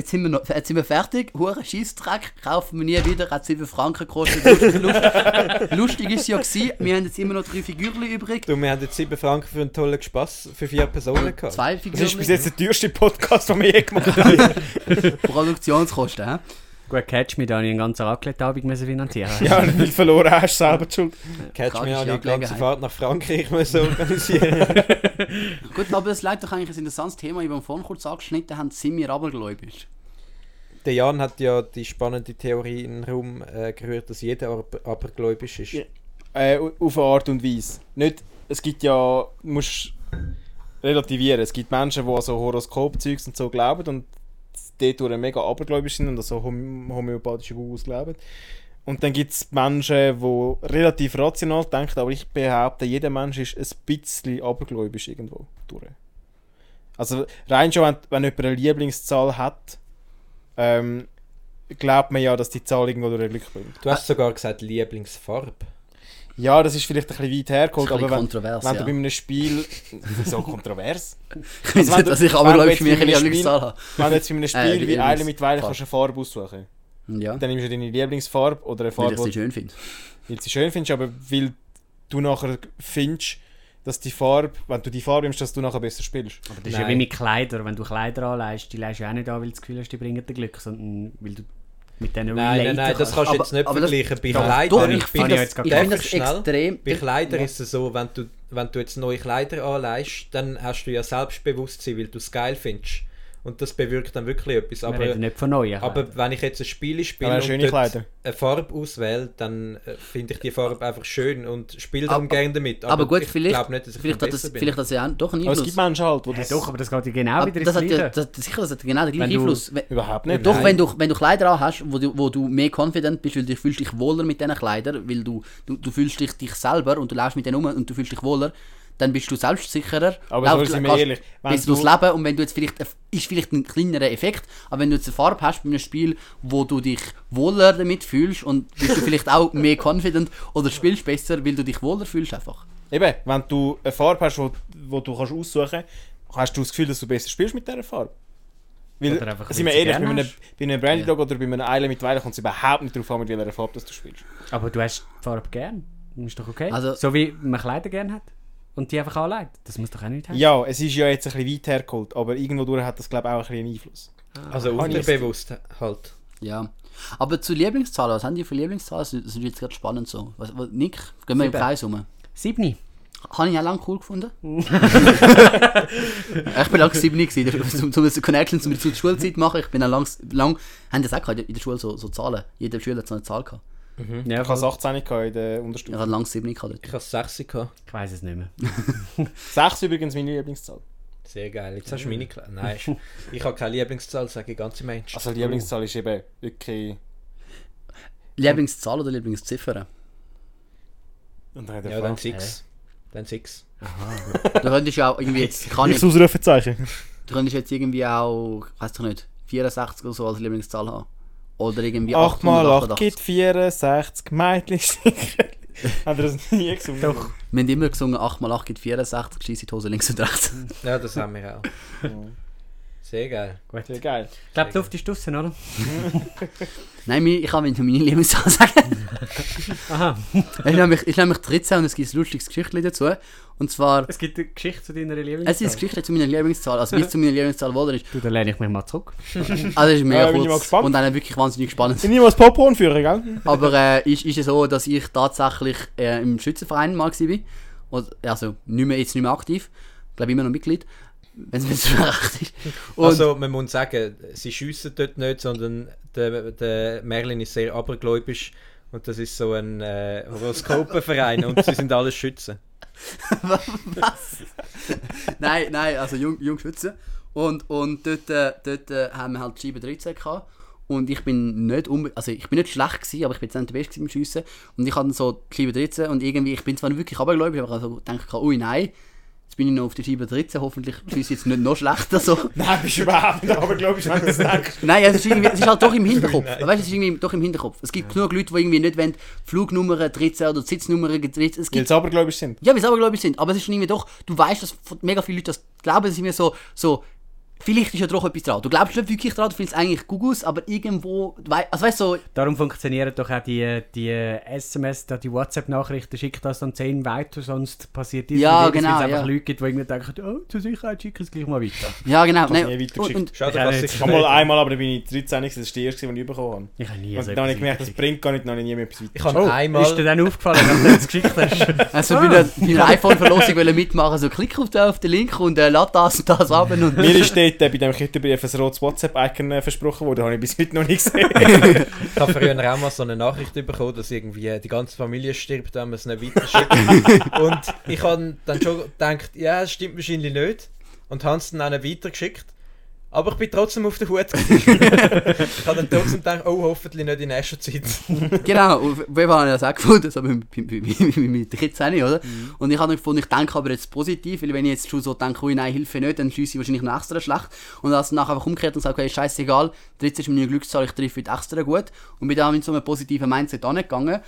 jetzt sind wir, noch, jetzt sind wir fertig, hure Scheissdreck, kaufen wir nie wieder, hat 7 Franken gekostet. Lustig, lustig, lustig ist es ja gewesen, wir haben jetzt immer noch drei Figürchen übrig. Du, wir haben jetzt 7 Franken für einen tollen Spaß für vier Personen gehabt. Zwei Das ist bis jetzt der teuerste Podcast, den wir je gemacht haben. Produktionskosten, hä? Gut, catch mich, da habe ich einen ganzen Raclette-Abend finanzieren. ja, wenn du verloren hast, selber die schuld. Catch me an die ganze. Fahrt nach Frankreich müssen organisieren. Gut, aber das leitet doch eigentlich ein interessantes Thema, ich habe vorhin kurz angeschnitten haben, sind wir abergläubisch? Der Jan hat ja die spannende Theorie in den Raum äh, gerührt, dass jeder aber, abergläubisch ist. Ja. Äh, auf eine Art und Weise. Nicht, es gibt ja, du musst relativieren. Es gibt Menschen, die an so Horoskop-Zeugs und so glauben und dort mega abergläubisch sind und an so hom homöopathische Gurus glauben. Und dann gibt es Menschen, die relativ rational denken, aber ich behaupte, jeder Mensch ist ein bisschen abergläubisch irgendwo durch. Also rein schon, wenn, wenn jemand eine Lieblingszahl hat, ähm, glaubt man ja, dass die Zahl irgendwo durch Glück bringt. Du hast sogar gesagt Lieblingsfarbe. Ja, das ist vielleicht ein bisschen weit hergeholt, Das ist ein aber bisschen wenn, kontrovers, wenn ja. du bei einem Spiel... so kontrovers? Ich weiß wenn nicht, du- dass ich wenn abergläubisch du mir jetzt eine in einem Lieblingszahl habe. Wenn du jetzt bei einem Spiel Äh, wie Eile mit Weile kannst du eine Farbe aussuchen Ja, Dann nimmst du deine Lieblingsfarbe oder eine weil Farbe, ich sie die schön finde. weil du sie schön findest, aber weil du nachher findest, dass die Farbe, wenn du die Farbe nimmst, dass du nachher besser spielst. Aber das ist ja Nein. wie mit Kleidern. Wenn du Kleider anlegst, die legst du ja auch nicht an, weil du das Gefühl hast, die bringen dir Glück, sondern weil du mit denen Nein, nein, nein, das kannst du Aber- jetzt nicht aber das- vergleichen. Bei Doch, Kleidern, Doch, ich ich finde das, jetzt gerade ich finde das extrem... bei Kleidern Ja. ist es so, wenn du, wenn du jetzt neue Kleider anlegst, dann hast du ja Selbstbewusstsein, weil du es geil findest. Und das bewirkt dann wirklich etwas. Wir Aber, reden nicht von neuen. aber wenn ich jetzt ein Spiel spiele Aber und schöne Kleider. eine Farbe auswähle, dann äh, finde ich die Farbe einfach schön und spiele Aber- darum gerne damit. Aber gut, ich vielleicht, glaube nicht, dass ich vielleicht, viel hat das, bin. vielleicht hat das ja auch doch einen Aber es Einfluss. gibt Menschen halt, die ja, das... doch, aber das geht ja genau Aber wieder ins das hat ja, Gleiche. das, das, sicher, das hat genau den gleichen Einfluss. Wenn- Überhaupt nicht. Doch, nein. wenn du, wenn du Kleider an hast, wo du, wo du mehr confident bist, weil du fühlst dich wohler mit diesen Kleidern, weil du, du, du fühlst dich, dich selber und du läufst mit denen um und du fühlst dich wohler, dann bist du selbstsicherer. Aber so sind wir ehrlich, wenn du- durchs Leben und wenn du jetzt vielleicht, ist vielleicht ein kleinerer Effekt, aber wenn du jetzt eine Farbe hast bei einem Spiel, wo du dich wohler damit fühlst und bist du vielleicht auch mehr confident oder spielst besser, weil du dich wohler fühlst einfach. Eben, wenn du eine Farbe hast, wo, wo du kannst aussuchen kannst, hast du das Gefühl, dass du besser spielst mit dieser Farbe. Weil, Oder einfach, sind wir ehrlich, bei einem, bei einem Brandy Ja. Dog oder bei einem Eile mit Weile kommt es überhaupt nicht darauf an, mit welcher Farbe das du spielst. Aber du hast die Farbe gern. Das ist doch okay. Also- so wie man Kleider gern hat. Und die einfach anlegt. Das muss doch auch nicht heißen. Ja, es ist ja jetzt ein bisschen weit hergeholt, aber irgendwo durch hat das glaube ich auch ein bisschen einen Einfluss. Also Habe ich unterbewusst halt. Ja. Aber zu Lieblingszahlen, was haben die für Lieblingszahlen? Das ist jetzt gerade spannend so. Was, was, Nick, gehen wir im Sieben. Kreis rum. Siebni. Habe ich auch lange cool gefunden. ich bin lange 7 gewesen, um, um eine Connection zu zur Schulzeit zu machen. Ich bin auch lang, lang haben das auch gehabt, in der Schule so, so Zahlen. Jeder Schüler hat so eine Zahl gehabt. Ja, Ich hatte 18 gehabt in der Unterstufe. Ich hatte lange 7 gehabt dort. Ich habe 6 gehabt. ich weiß es nicht mehr. 6 übrigens meine Lieblingszahl. Sehr geil. Jetzt hast du meine Kle Nein, ich habe keine Lieblingszahl, sage ich ganz im Ernst. Also Lieblingszahl ist eben wirklich... Lieblingszahl oder Lieblingsziffer? Und dann hat er Ja, dann gefragt. 6. Dann 6. Du könntest ja auch irgendwie jetzt, kann ich, Ich Ausrufezeichen. du könntest jetzt irgendwie auch, weiß ich nicht, 64 oder so als Lieblingszahl haben. Oder irgendwie 8 mal 8 888. gibt 64 Mädchensticker. Hat er das nie gesungen? Doch. Wir haben immer gesungen, 8 mal 8 gibt 64, schieße die Hose links und rechts. Ja, das haben wir auch. Sehr geil. Gut. Sehr geil. Ich glaube, die Luft ist draussen, oder? Nein, ich kann meine meine Lieblingszahl sagen. Aha. Es ist nämlich, ist nämlich 13 und es gibt ein lustiges Geschichtchen dazu. Und zwar, Es gibt eine Geschichte zu deiner Lieblingszahl. es ist eine Geschichte zu meiner Lieblingszahl, also wie es zu meiner Lieblingszahl geworden ist. Du, dann lehne ich mich mal zurück. Also es ist mega Ja, ich kurz und dann wirklich wahnsinnig spannend. Ich nehme das Popcorn führen, gell? Aber äh, ist, ist es so, dass ich tatsächlich äh, im Schützenverein mal war. Und, also nicht mehr, jetzt nicht mehr aktiv. Ich glaube immer noch Mitglied. Wenn es. Und, also, man muss sagen, sie schiessen dort nicht, sondern der, der Merlin ist sehr abergläubisch und das ist so ein äh, Horoskopenverein und sie sind alles Schützen. Was? nein, nein, also Jung, Jungschützen. Und, und dort, äh, dort äh, haben wir halt die Scheibe 13 gehabt. Und ich bin nicht unbe also ich bin nicht schlecht gewesen, aber ich bin jetzt nicht der Beste beim Schiessen. Und ich hatte so die Scheibe 13 und irgendwie, ich bin zwar nicht wirklich abergläubig, aber ich habe so gedacht, ui nein, bin ich noch auf die Scheibe 13, hoffentlich schiesse ich jetzt nicht noch schlechter so. Nein, bist du überhaupt nicht, aber glaube ich, wenn du das denkst. Nein, es ist, irgendwie, es ist halt doch im Hinterkopf. Weißt du, es ist irgendwie doch im Hinterkopf. Es gibt genug Leute, die irgendwie nicht wollen, Flugnummern 13 oder Sitznummern 13. Es Weil sie abergläubisch sind. Ja, wie es aber glaube ich sind. Aber es ist schon irgendwie doch, du weißt, dass mega viele Leute das glauben, es ist mir so, so, vielleicht ist ja doch etwas dran. Du glaubst nicht wirklich dran, du findest eigentlich gut aus, aber irgendwo, wei- also weißt du, so, Darum funktionieren doch auch die, die SMS, die WhatsApp-Nachrichten, schickt das dann 10 weiter, sonst passiert das Ja, genau, es einfach ja. Leute gibt, die irgendwie denken, oh, zur Sicherheit schicke ich es gleich mal weiter. ja genau. Du nein, nie weitergeschickt? Schau, Ich da auch kannst nicht. du Ich habe mal einmal, aber da bin ich 13, das war der erste, den ich bekommen habe. Ich habe nie Und so dann habe ich gemerkt, das bringt gar nicht, dann habe ich nie mehr etwas weiter. Ich habe Oh, einmal... ist dir dann aufgefallen, dass du es geschickt hast? also bei einer, bei iPhone-Verlosung mitmachen, so klick auf den, auf den Link und äh, lad das und das ab und Mir ist dort bei dem Kitterbrief ein rotes WhatsApp-Icon äh, versprochen das habe ich bis heute noch nicht gesehen. Ich habe früher auch mal so eine Nachricht bekommen, dass irgendwie äh, die ganze Familie stirbt, wenn man es nicht weiterschickt. und ich habe dann schon gedacht, ja, das stimmt wahrscheinlich nicht. Und habe es dann auch nicht weitergeschickt. Aber ich bin trotzdem auf der Hut. ich habe dann trotzdem gedacht, oh, hoffentlich nicht in nächster Zeit. Genau, und wir haben das auch gefunden, so mit, mit, mit, mit 13, oder? Mhm. Und ich habe dann gefunden, ich denke aber jetzt positiv, weil wenn ich jetzt schon so denke, ui, nein, Hilfe nicht, dann schieße ich wahrscheinlich noch extra schlecht. Und das nachher einfach umgekehrt und sage, okay, scheißegal, 13 ist meine Glückszahl, ich treffe heute extra gut. Und bin da mit so einem positiven Mindset angegangen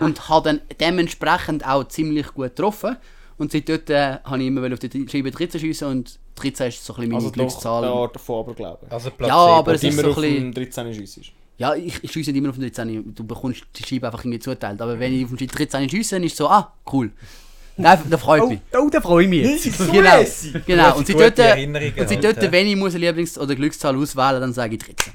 und habe dann dementsprechend auch ziemlich gut getroffen. Und seit dort äh, habe ich immer auf die Scheibe 13 schiessen und 13 ist so ein bisschen meine Also doch Glückszahl. eine Art von Aberglauben. Also Ja, aber Und es ist immer so auf ein bisschen... dem 13 schiessest. Ja, ich, ich schiesse nicht immer auf den 13. Du bekommst die Scheibe einfach irgendwie zuteilt. Aber wenn ich auf den 13 schiesse, ist es so, ah, cool. Nein, da freut Oh, mich. oh da freue ich mich. Genau, genau. Und Gute seit dort, und seit dort ja. wenn ich muss eine Lieblings- oder Glückszahl auswählen dann sage ich 13.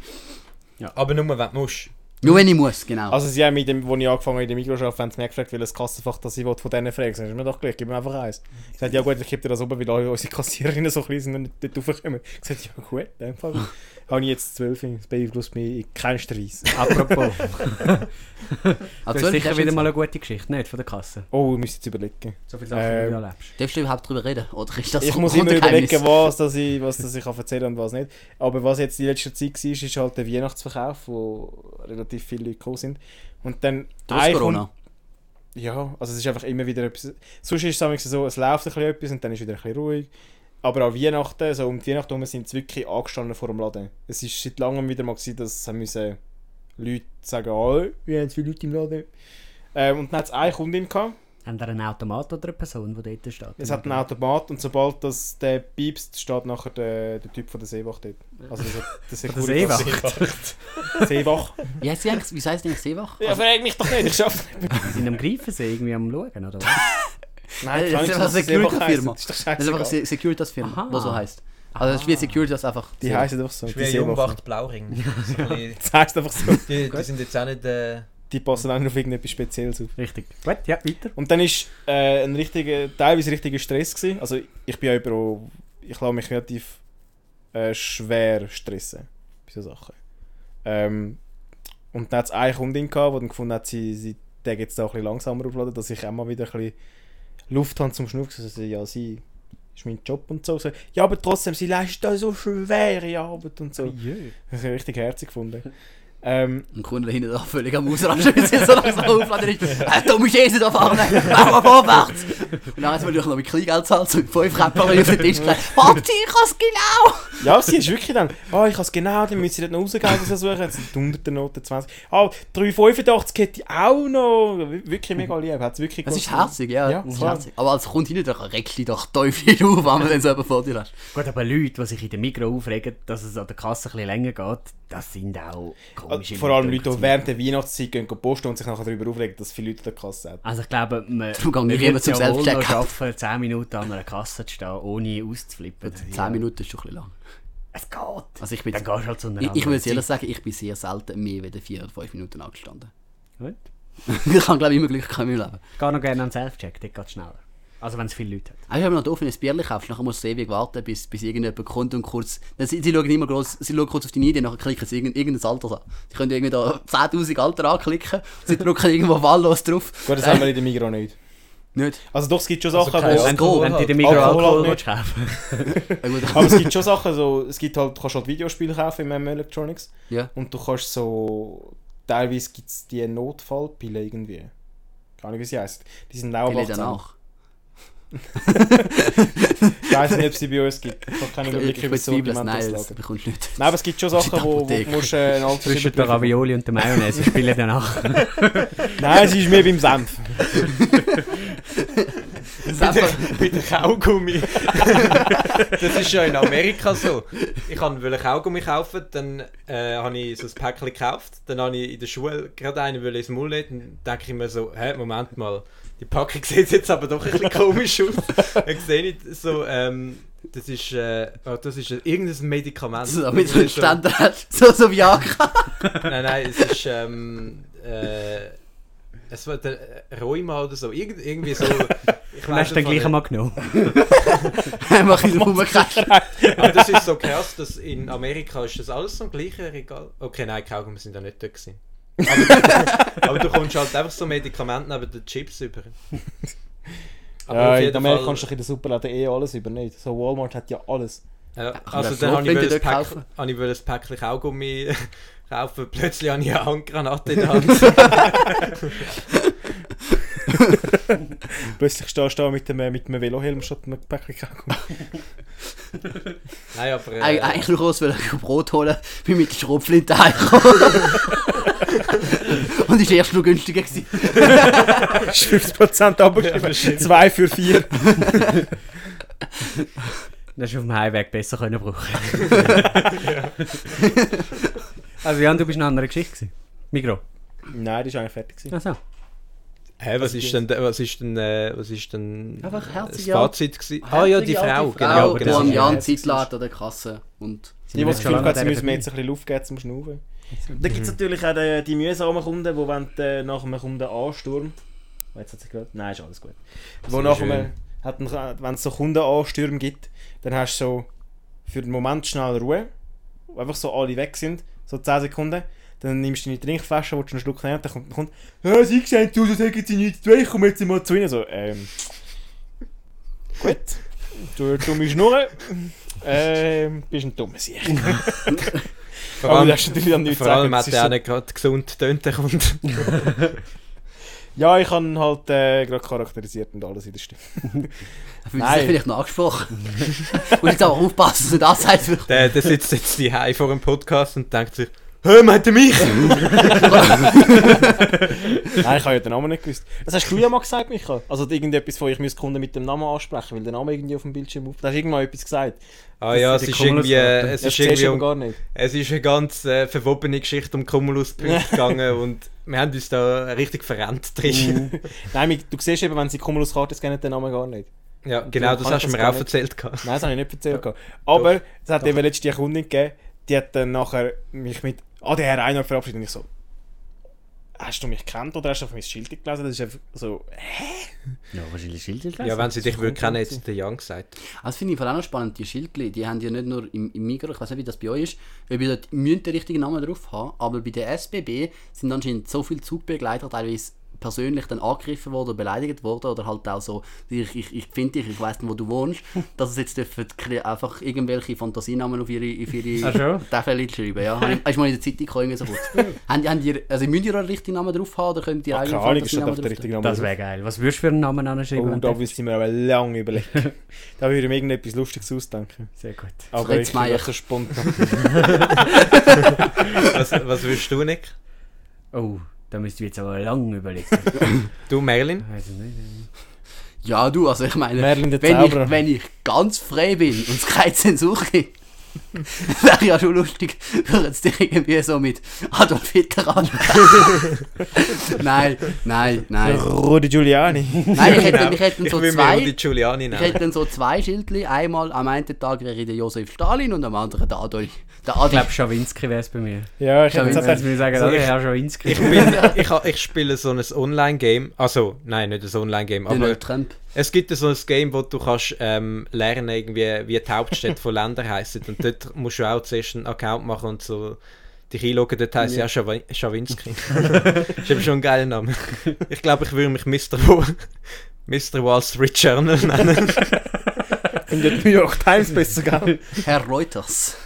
Aber nur, wenn du musst. Nur wenn ich muss, genau. Also sie haben mit dem, wo ich angefangen habe in der Mikro haben sie mich gefragt, welches Kassenfach das ich will, von denen fragen. Dann ist mir doch gleich, gib mir einfach eins. Ich sagte, ja gut, ich gebe dir das oben, weil alle unsere Kassiererinnen so klein sind und nicht dort raufkommen. Ich sagte, ja gut, in dem Fall. habe ich jetzt 12, das beeinflusst mich in keinen Stress. Apropos, Also das ist zwölf sicher wieder mal eine gute Geschichte, nicht von der Kasse. Oh, ich muss jetzt überlegen. So viele Sachen, Ähm, die du erlebst. Darfst du überhaupt darüber reden? Oder ist das Ich muss immer überlegen, was, das ich, was das ich kann erzählen und was nicht. Aber was jetzt in letzter Zeit war, ist halt der Weihnachtsverkauf, wo relativ viele Leute gekommen sind. Und dann... Trotz ein Corona. Ja, also es ist einfach immer wieder etwas... Sonst ist es so, es läuft ein bisschen etwas und dann ist wieder ein bisschen ruhig. Aber an Weihnachten, so um die Weihnachten herum, sind sie wirklich angestanden vor dem Laden. Es ist seit langem wieder mal gewesen, dass sie müssen Leute sagen, oh, wir haben zu viele Leute im Laden. Ähm, und dann hat es eine Kundin gehabt, Haben da einen Automat oder eine Person, die dort steht? es hat einen Automat und sobald das der piepst, steht nachher der, der Typ von der Seewacht dort. Also der, der der Securitas- Seewacht. Wie heißt sie eigentlich? Wie heißt die eigentlich Seewach? Ja, frag mich doch nicht, ich schaff's nicht. Sie sind am Greifensee irgendwie am Schauen, oder was? Nein, das ist einfach eine Security-Firma. Das ist Das einfach eine Se- Securitas-Firma, die so heisst. Also es ist wie Securitas einfach. Die heißen einfach so. Das ist Die, wie ein Seewacht. Jungwacht Blauring. Bisschen- das heisst einfach so. die, die sind jetzt auch nicht... Äh, Die passen auch nicht auf irgendetwas Spezielles auf. Richtig. Gut, ja, weiter. Und dann war äh, ein richtiger, teilweise richtiger Stress. Gewesen. Also ich bin ja über, ich lasse mich relativ äh, schwer stressen bei solchen Sachen. Ähm, und dann hat es eine Kundin gehabt, die dann gefunden hat, sie, sie der jetzt da ein bisschen langsamer aufladen, dass ich auch mal wieder ein bisschen Luft habe zum Schnaufen. Also, ja, sie ist mein Job und so. so. Ja, aber trotzdem, sie leistet da so schwere Arbeit und so. Das habe ich richtig herzig gefunden. Ähm, Ein Kunde da völlig am Ausrasten, weil sie so langsam aufladen ist. Äh, du musst Jesus da fahren, mach mal vorwärts! Und dann will ich noch mit Kleingeld zahlen, so mit 5 Rappen, weil ich auf den Tisch gelegt Warte, ich kann's genau! Ja, sie ist wirklich dann, oh, ich habe es genau, dann müssen sie dort noch rausgehen, das suchen, jetzt sind hunderte Noten, 20. Ah, 385 hätte ich auch noch. Wir- Wirklich mega lieb, hat es wirklich Das ist herzig, ja. Ja, das ist herzig. Aber als Kunde nicht, dann regst du doch Teufel auf, wenn man dann selber vor dir hast. Gut, aber Leute, die sich in der Mikro aufregen, dass es an der Kasse ein bisschen länger geht, das sind auch. Komische Vor allem Leute, die während der Weihnachtszeit gehen posten und sich nachher darüber aufregen, dass viele Leute an der Kasse haben. Also ich glaube, man, wird zum ja wohl noch schaffen, 10 Minuten an einer Kasse zu stehen, ohne auszuflippen. 10 Minuten ist schon ein bisschen lang. Es geht. Also ich bin, Dann gehst du halt zu einer ich, muss ehrlich sagen, ich bin sehr selten mehr als 4 oder 5 Minuten angestanden. Gut. ich habe glaube ich immer Glück gehabt in meinem Leben. Gehe noch gerne an den Self-Check, dort geht es schneller. Also wenn es viele Leute hat. Also wenn man noch doof, wenn du ein Bierchen kaufst, nachher musst du ewig warten, bis, bis irgendjemand kommt und kurz... Dann, sie, sie schauen immer groß, sie schauen kurz auf deine Idee, nachher klicken sie irgend, irgendein Alter an. Sie können irgendwie da 10'000 Alter anklicken, sie drücken irgendwo wahllos drauf. Gut, das haben wir in der Migros nicht. Nicht? Also doch, es gibt schon Also Sachen, kein wo... Wenn du, wenn du in der Mikro Alkohol Alkohol halt willst kaufen. Aber es gibt schon Sachen, so, es gibt halt, du kannst halt Videospiele kaufen im MM Electronics ja. und du kannst so, teilweise gibt es die Notfallpille irgendwie. Keine Ahnung, wie sie heisst. Die sind auch Die 18. auch. Ich weiß nicht, ob es die bei uns gibt. Ich habe keinen Überblick über das es, Sortiment nein, das bekommst du nicht. Nein, aber es gibt schon Sachen, der wo, wo musst, äh, einen Zwischen Altersüberblick der Ravioli und der Mayonnaise spielen danach. Nein, sie ist mehr beim Senf. Das Mit dem Kaugummi. das ist ja in Amerika so. Ich wollte Kaugummi kaufen, dann äh, habe ich so ein Päckchen gekauft, dann habe ich in der Schule gerade einen wollte ins Maul nehmen, dann denke ich mir so, hä, Moment mal, die Packung sieht jetzt aber doch ein bisschen komisch aus. Dann sehe ich so, ähm, das ist, äh, oh, das ist irgendein Medikament. so, du ist so- Ständer hast. So, so wie Aka. Nein, nein, es ist, ähm, äh, es war der Rheuma oder so, Irgend, irgendwie so. Ich Du hast den einfach gleich nicht. einmal genommen. Einfach in den. Aber das ist so krass, dass in Amerika ist das alles so im gleichen Regal. Okay, nein, Kaugummi sind da nicht dort gewesen. Aber, aber du kommst halt einfach so Medikamente neben den Chips über. Aber Ja, auf in jeden Amerika Fall- kannst du in den Superläden eh alles über, nicht? So Walmart hat ja alles. Ja, also dann habe ich, dort ein habe ich ein Päckchen Kaugummi kaufen. Plötzlich habe ich eine Handgranate in der Hand. Plötzlich stehst du da mit dem, äh, mit dem Velohelm statt einem Päckchen Kaugummi. Nein, aber. Äh, Eig- Eigentlich nur raus, weil ich Brot holen, bin mit der Schrotflinte heimgekommen. Und ist erst noch günstiger gewesen. Ist 50% abgeschrieben. 2 für 4. Das ist auf dem Heimweg besser können brauchen. Also Jan, du bist in einer anderen Geschichte gewesen. Migro. Nein, die ist eigentlich fertig. gewesen. Achso. Hä, was ist denn, was ist denn, äh, was ist denn Einfach das herzige Fazit gewesen? Ah ja, die Frau, genau. Frau, aber die genau. das am Jan ja Zeit lädt an der Kasse. Und Die, die das Gefühl haben, sie müssen mir jetzt ein bisschen Luft geben zum Schnaufen. Dann gibt es natürlich auch die, die mühsamen Kunden, die wenn äh, nach einem Kunden Ansturm. Oh, jetzt hat sie gehört? Nein, ist alles gut. Wo nach einem, hat wenn es so Kundenanstürme gibt, dann hast du so für einen Moment schnell Ruhe, wo einfach so alle weg sind, so 10 Sekunden. Dann nimmst du deine Trinkflasche, willst du einen Schluck nehmen, und dann kommt, kommt «Ja, sie sehen zu, so sagen sie nichts zu ich komme jetzt mal zu ihnen.» So, ähm... Gut. Du dumme Schnurren. Ähm, bist ein dummer Sieg. Vor allem, das ist natürlich dann nichts vor allem hat er auch nicht gerade gesund tönt, der Kunde. Ja, ich habe ihn halt äh, gerade charakterisiert und alles in der Stimme. Nein. vielleicht noch angesprochen. Muss jetzt aber aufpassen, dass du das weil- Der, der sitzt jetzt die vor dem Podcast und denkt sich, Hä, meint er mich? Nein, ich habe ja den Namen nicht gewusst. Das hast du ja mal gesagt, Micha. Also irgendetwas von, ich müsste Kunden mit dem Namen ansprechen, weil der Name irgendwie auf dem Bildschirm auf. Da hast du irgendwann etwas gesagt. Ah ja, es ist irgendwie, äh, es ist irgendwie um, gar nicht. es ist eine ganz äh, verwobene Geschichte um Cumulus-Punkte gegangen und wir haben uns da richtig verrennt drin. Nein, mi- du siehst eben, wenn sie Cumulus-Karte kennen, den Namen gar nicht. Ja, genau, das hast du mir auch erzählt. Nein, das habe ich nicht erzählt. Aber es hat eben letztens die Kundin gegeben, die hat dann nachher mich mit «Ah, der Herr Reinhardt verabschiedet» und ich so. «Hast du mich gekannt oder hast du auf mein Schild gelesen?» Das ist einfach so Ja, wahrscheinlich Schilder Ja, wenn sie dich würde kennen, hätte der Jan gesagt. Das finde ich vor allem noch spannend, die Schildli, die haben ja nicht nur im, im Migros, ich weiß nicht, wie das bei euch ist, ob ihr dort müsst den richtigen Namen drauf haben, aber bei der SBB sind anscheinend so viele Zugbegleiter teilweise persönlich dann angegriffen worden oder beleidigt worden oder halt auch so, ich, ich, ich finde dich, ich weiss nicht, wo du wohnst, dass es jetzt dürfen einfach irgendwelche Fantasienamen auf ihre, auf ihre? Tafel schreiben, ja. Hast du mal in der Zeitung gekommen, so kurz. haben, die- haben die, also müsst ihr einen richtigen Namen drauf haben oder könnt ihr «Ah, eigene keine Ahnung, ist das Fantasienamen drauf? Name Das wäre geil. Was würdest du für einen Namen anschreiben? Oh, da du- müsste ich mir aber lange überlegen. da würde ich mir irgendetwas Lustiges ausdenken. Sehr gut. Aber Fritz ich bin so spontan. Was, was würdest du, Nick? Oh, da müsst ihr jetzt aber lange überlegen. Du, Merlin? Weiß ich nicht. Ja, du, also ich meine, Merlin wenn Zauberer. ich, wenn ich ganz frei bin und es keine Zensur gibt, wäre ja schon lustig, würden sie dich irgendwie so mit Adolf Hitler an. nein, nein, nein. Rudi Giuliani. Nein, ich hätte, ich hätte Genau. Ich so will mir Rudi zwei. Giuliani Ich hätte dann so zwei Schildli. Einmal am einen Tag wäre ich der Josef Stalin und am anderen der Adolf. Der Ich Adolf. glaube, Schawinski wäre es bei mir. Ja, ich hätte sie mir sagen, Also ich- Herr Schawinski. Ich, bin, ich, ich spiele so ein Online-Game. Also, nein, nicht ein Online-Game, aber Donald Trump. es gibt so ein Game, wo du kannst ähm, lernen, irgendwie, wie die Hauptstädte von Ländern heißen. Und dort musst du auch zuerst einen Account machen und so dich einloggen. Dort heisst ja, Schawi- Schawinski. ist eben schon ein geiler Name. Ich glaube, ich würde mich Mr. Wall, Mr. Wall Street Journal nennen. in der New York Times besser, gell? Herr Reuters.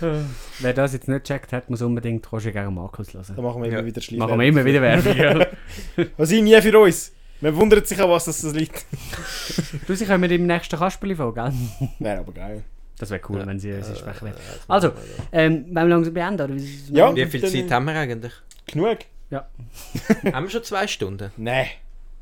Wer das jetzt nicht gecheckt hat, muss unbedingt Roger gegen Markus Da hören. machen wir immer Ja. wieder Schleife. Machen wir immer wieder Werbung. ja. Was ich nie für uns. Man wundert sich auch, was das liegt. Du, sie kommen im nächsten Kasperli vor, gell? Wäre aber geil. Das wäre cool, wenn sie, sie sprechen würden. Also, ähm, wollen wir langsam beenden? Oder? wie- Ja. Wie viel Zeit haben wir eigentlich? Genug? haben wir schon zwei Stunden? Nein.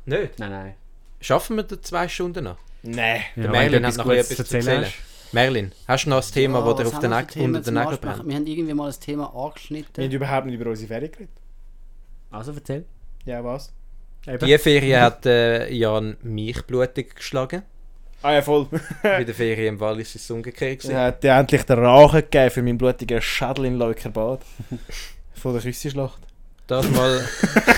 Nicht? Nein, nein. Schaffen wir die zwei Stunden noch? Nein. Der Ja, Merlin wenn du hat noch etwas zu erzählen. Merlin, hast du noch ein Thema, Ja, das dir was auf den, wir Nagel, auf den, Nagel brennt? Wir haben irgendwie mal ein Thema Wir angeschnitten. haben überhaupt nicht über unsere Ferien geredet. Also erzähl. Ja, was? Eben. Die Ferien hat äh, Jan mich blutig geschlagen. Ah ja, voll. Bei der Ferien im Wallis ist es umgekehrt. Er hat dir endlich den Rachen gegeben für meinen blutigen Schädel in Leukerbad. Von der Küssenschlacht. Das mal,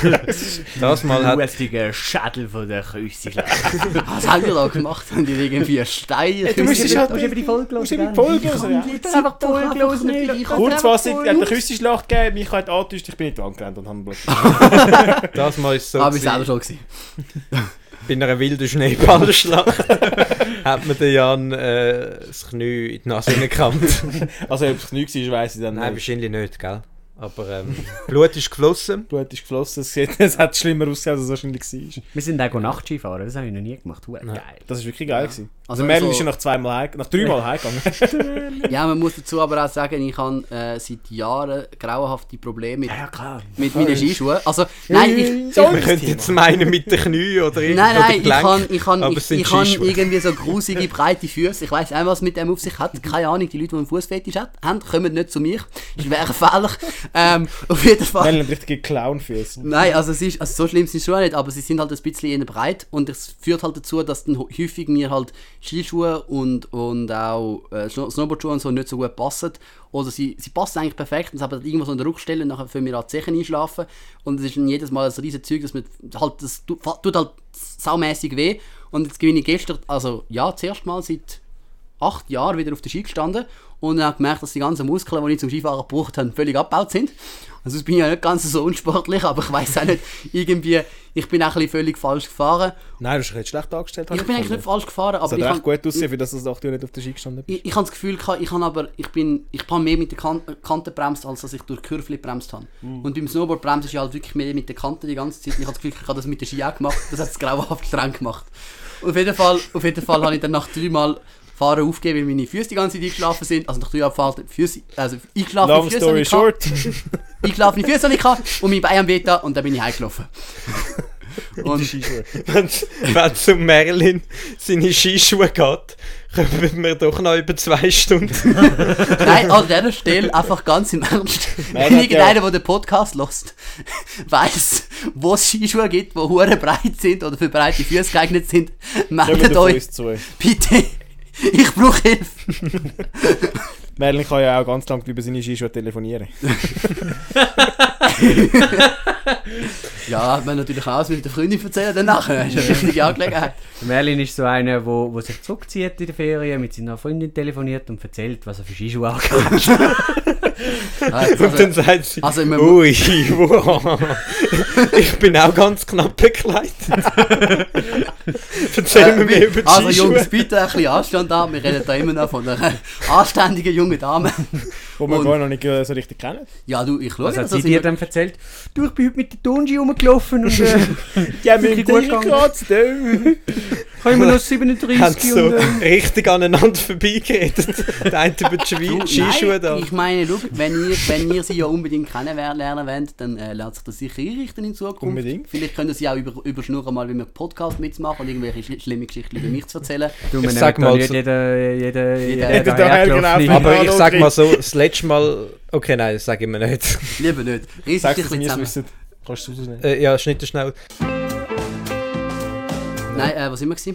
das mal hat Blutige Schädel von der Küsse. Was haben wir da gemacht? Haben die irgendwie einen Stein? du musst halt- eben die Folge Du musst eben die Folge ja. Ich einfach die Folge. Kurzfassung, er hat eine Küssenschlacht gegeben, mich hat angetäuscht, ich bin nicht angerannt und habe ihn blutig. das mal ist so Ah, wir gewesen. selber schon. Bei einer wilden Schneeballschlacht hat mir der Jan äh, das Knie in die Nase gekramt. Also ob es nichts war, weiss ich dann Nein, nicht. wahrscheinlich nicht, gell? Aber ähm, Blut ist geflossen. Blut ist geflossen, es, sieht, es hat schlimmer ausgesehen, als es wahrscheinlich war. Wir sind auch Nachtski fahren, das habe ich noch nie gemacht. Huere. Geil. Das war wirklich geil. Gewesen. Also Also Merlin so- ist ja nach zweimal heim, nach dreimal heimgegangen. Ja, man muss dazu aber auch sagen, ich habe äh, seit Jahren grauenhafte Probleme mit, Ja, klar. mit meinen Skischuhen. Also, nein, ich, Man könnte jetzt meinen mit den Knien oder irgendwie Nein, nein, ich kann, ich kann, aber ich, es sind ich kann irgendwie so grusige, breite Füße. Ich weiß auch, was mit dem auf sich hat. Keine Ahnung, die Leute, die einen Fußfetisch haben, kommen nicht zu mir. Das wäre Fehler. Ähm, auf jeden Fall. Hat richtige Clownfüße. Nein, also, es ist, also so schlimm sind sie schon nicht, aber sie sind halt ein bisschen eher breit und es führt halt dazu, dass dann häufig mir halt Skischuhe und, und auch äh, Snow- Snowboardschuhe und so nicht so gut passen. Oder sie, sie passen eigentlich perfekt und sie haben irgendwo so in der Rückstelle und nachher für mir an die Zechen einschlafen. Und es ist dann jedes Mal ein riesen Zeug, dass man halt, das tu- tut halt saumässig weh. Und jetzt gewinne ich gestern, also ja, das erste Mal seit acht Jahren wieder auf der Ski gestanden und habe gemerkt, dass die ganzen Muskeln, die ich zum Skifahren gebraucht habe, völlig abgebaut sind. Also ich bin ja nicht ganz so unsportlich, aber ich weiß auch nicht, irgendwie, ich bin auch ein bisschen völlig falsch gefahren. Nein, du hast recht schlecht angestellt. habe Ich bin eigentlich nicht falsch gefahren, Es aber hat ich habe gut aussehen, für das du acht Jahre nicht auf der Ski gestanden bist. ich, ich habe das Gefühl, ich habe aber, ich bin, ich habe mehr mit der kan Kante bremst, als dass ich durch Kurve bremst habe. Und beim Snowboard bremst ist ja halt wirklich mehr mit der Kante die ganze Zeit. Und ich habe das Gefühl, ich habe das mit der Ski auch gemacht. Das hat es grauenhaft streng gemacht. Auf jeden Fall, auf jeden Fall habe ich dann nach dreimal Fahren aufgegeben, weil meine Füße die ganze Zeit eingeschlafen sind. Also nach dreimal Fahren, die Füße, also eingeschlafene Long Füße story short. eingeschlafene Füße habe ich gehabt und mein Bein am Beta und dann bin ich heimgelaufen. Und. Wenn es um Merlin seine Skischuhe geht, kommen wir doch noch über zwei Stunden. Nein, an dieser Stelle einfach ganz im Ernst. Wenn irgendeiner, der den Podcast lost, weiß, wo es Skischuhe gibt, die hure breit sind oder für breite Füße geeignet sind, meldet euch bitte. Ich brauche Hilfe. Merlin kann ja auch ganz lang über seine Skischuhe telefonieren. Ja, hat man natürlich auch mit der Freundin erzählen danach. Das ist eine richtige Angelegenheit. Der Merlin ist so einer, wo, wo sich zurückzieht in der Ferien, mit seiner Freundin telefoniert und erzählt, was er für Skischuhe angeht. Also, Und dann sagt sie, also ui, wow. ich bin auch ganz knapp bekleidet. Erzähl mir mehr über die also Skischuhe. Jungs, bitte ein bisschen Anstand haben. Wir reden da immer noch von einer anständigen jungen Dame. Wo wir Und- gar noch nicht äh, so richtig kennen. Ja, du, ich schaue Was hat sie dir dann erzählt? Du, ich bin heute mit der Tonski rumgelaufen und äh, Ja, gut gegangen. gegangen. habe immer noch haben 37 sie so und äh, richtig aneinander vorbeigeredet. Der eine über die Skischuhe nein, da. Ich meine, schau, wenn ihr, wenn ihr sie ja unbedingt kennenlernen wollt, dann äh, lernt sich das sicher einrichten in Zukunft. Unbedingt. Vielleicht können sie auch über, überschnurren, mal wie wir Podcast mitzumachen und irgendwelche schli- schlimme Geschichten über mich zu erzählen. du, Ich wir sag mal nicht so- jeder, jeder, jeder, Jeder genau, Aber ich sag mal so, das letzte Mal... Okay, nein, das sage ich mir nicht. Lieber nicht. Riss Sag's, dich ein wir es bisschen wissen. Kannst du es rausnehmen? Äh, ja, schnitt schnell. Nein, äh, was sind wir?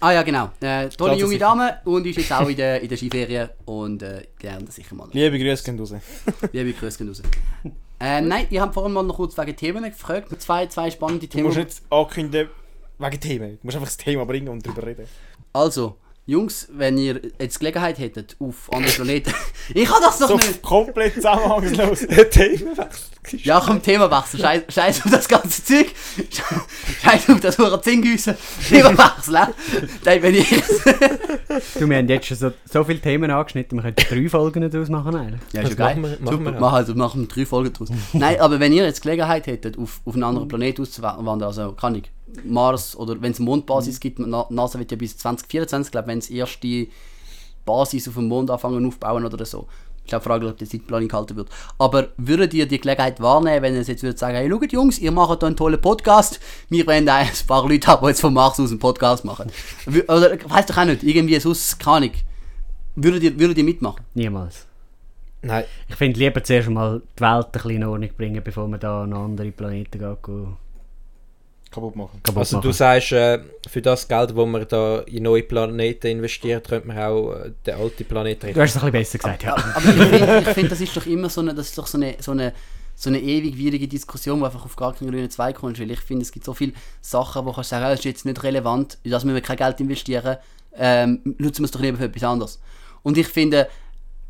Ah ja, genau. Äh, tolle junge sicher. Dame und ist jetzt auch in der, in der Skiferien und äh, gerne sicher mal. Liebe Grüße gehen raus. Liebe Grüße gehen raus. Äh, nein, ich habe vorhin mal noch kurz wegen Themen gefragt. Zwei, zwei spannende Du Themen. musst nicht ankündigen wegen Themen. Du musst einfach das Thema bringen und darüber reden. Also, Jungs, wenn ihr jetzt Gelegenheit hättet auf andere Planeten. ich habe das doch So nicht! komplett zusammenhangslos. Themenwechsel. Ja, komm, Themawechsel. Scheiß, scheiß auf das ganze Zeug. Scheiß auf das hure Zinggüsse. Themawechsel, hä? Nein, wenn ich. Du, wir haben jetzt schon so, so viele Themen angeschnitten, wir könnten drei Folgen daraus machen. Eigentlich. Ja, ist ja geil. machen wir- machen Super, wir auch. mach also, machen wir drei Folgen draus. Nein, aber wenn ihr jetzt Gelegenheit hättet, auf, auf einen anderen Planeten auszuwandern, also kann ich Mars oder wenn es Mondbasis gibt, Na- NASA wird ja bis 2024, glaube wenn es erste Basis auf dem Mond anfangen aufbauen oder so. Ist auch fraglich, ob der Zeitplan gehalten wird. Aber würdet ihr die Gelegenheit wahrnehmen, wenn ihr jetzt würdet sagen, hey, schaut Jungs, ihr macht hier einen tollen Podcast, wir wollen da ein paar Leute haben, die jetzt vom Mars aus einen Podcast machen. Oder, weiss doch auch nicht, irgendwie sonst, keine Ahnung. Würdet ihr, würdet ihr mitmachen? Niemals. Nein, Ich finde lieber zuerst mal die Welt ein bisschen in Ordnung bringen, bevor man da an andere Planeten geht. Kaputt machen. kaputt also du machen. sagst, äh, für das Geld, das man da in neue Planeten investiert, könnte man auch äh, den alten Planeten Du retten. hast es ein bisschen besser gesagt, ja. Aber ich finde, find, das ist doch immer so eine, das ist doch so eine, so eine, so eine ewigwierige Diskussion, die einfach auf gar keinen grünen Zweig kommt. Weil ich finde, es gibt so viele Sachen, wo du kannst sagen, ah, das ist jetzt nicht relevant, in das müssen wir kein Geld investieren, ähm, nutzen wir es doch lieber für etwas anderes. Und ich finde,